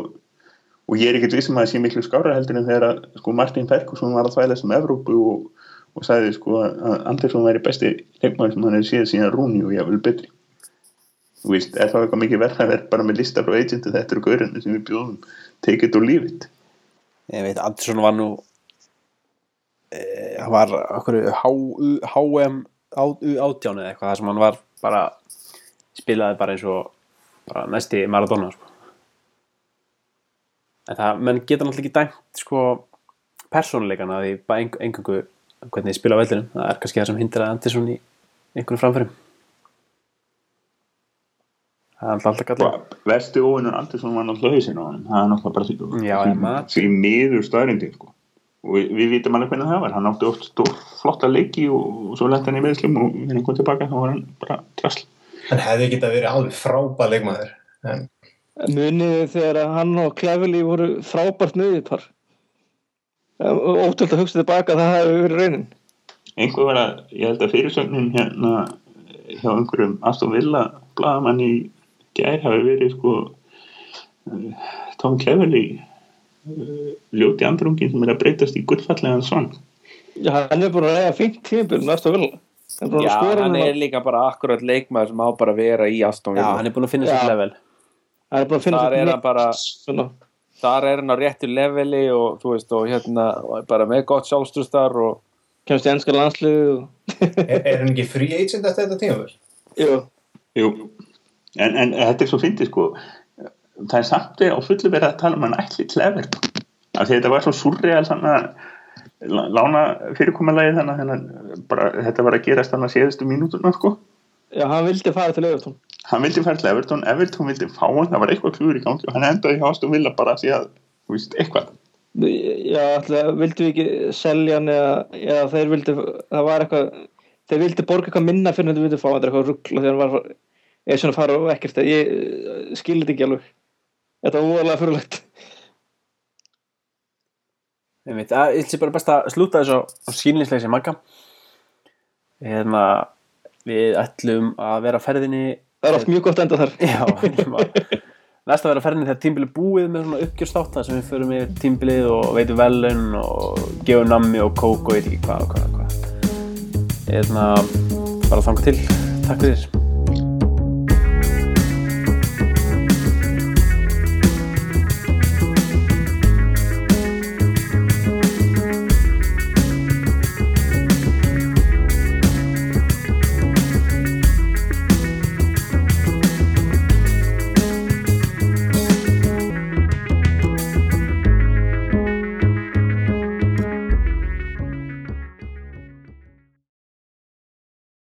og ég er ekkert vissum að það sé miklu skára heldur en þegar að, sko Martin Ferguson var að Evrópu og, og sagði sko að Andersson væri besti leikmaður sem hann hefði séð síðan Rúni og jáfnvel betri þú veist, er það eitthvað mikið verð að vera bara með lista frá agentu, þetta eru gaurinu sem við bjóðum take it or leave it ég veit, Andersson var nú e, hann var HM átján eða eitthvað sem hann var bara spilaði bara eins og bara næsti Maradona sko. en það, menn geta náttúrulega ekki dæmt sko persónuleikana því bara ein, engangu hvernig þið spila á vellinum, það er kannski það sem hindra Andersson í einhvern framförum. Það er alltaf alltaf gallið Vesti óvinnur Andersson var náttúrulega hausinn á hann það er náttúrulega bara því Já, ég maður. því miður staðrindi sko. og við, við vitum alveg hvernig það var. Hann átti oft stór flotta leiki og, og svo lenti hann í meðslum og hann kom tilbaka þá var hann bara drasl. Hann hefði getað verið alveg frábæð leikmaður en Munið þegar hann og Klefili voru frábært miðjupar Ótöld að hugsa tilbaka að það hefði verið raunin. Einhver var að, ég held að fyrirsögnin hérna hjá einhverjum Aston Villa blagamann í gær hafi verið sko eh, Tom Cleverley ljóti andrungin sem er að breytast í gullfallegan svang Já, hann er búin að reyða fint tímabil næsta vil Hann er búin Já, að hann er líka bara akkurat leikmaður sem á bara að vera í Aston já, Villa. hann er búin að finna Já. sér level. Hann er búin að finna Þar sitt þar er hann á réttu leveli og þú veist og hérna bara með gott sjálfstustar og kemst í ennska landslið og... er, er hann ekki free agent eftir þetta tímafél? Jú, Jú, en, en þetta er svo fyndið sko. Það er samt á fullu verið að tala um hann ætli Clever af því þetta var svo surreal lána fyrirkommalagi þannig að bara, þetta var að gerast þannig að séðustu mínúturna sko. Já, hann vildi fara til Evertón hann vildi fara til Everton, Everton vildi fá hann það var eitthvað klúður í gangi og hann endaði hjá Aston Villa bara að því að, þú veist, eitthvað. Já, alltaf vildi við ekki selja hann eða, eða þeir vildi það var eitthvað, þeir vildi borga eitthvað minna fyrir en þeir vildi fá hann, þetta er eitthvað ruggla þegar hann var eða svona fara og ekkert ég eh, skil þetta ekki alveg. Þetta var óalega fyrirlegt ég veit, að, ég ætla bara best að slúta þessu skýrlinsleisi magga. Hérna við ætlum að vera ferðinni það er oft mjög gott enda þar Já, næst að vera ferðinni þegar tímbilið búið með svona uppgjörstátt þar sem við förum yfir tímbilið og veitum velun og gefum nammi og kók og ekki hvað hvað hvað. Hérna, bara þanga til. Takk fyrir.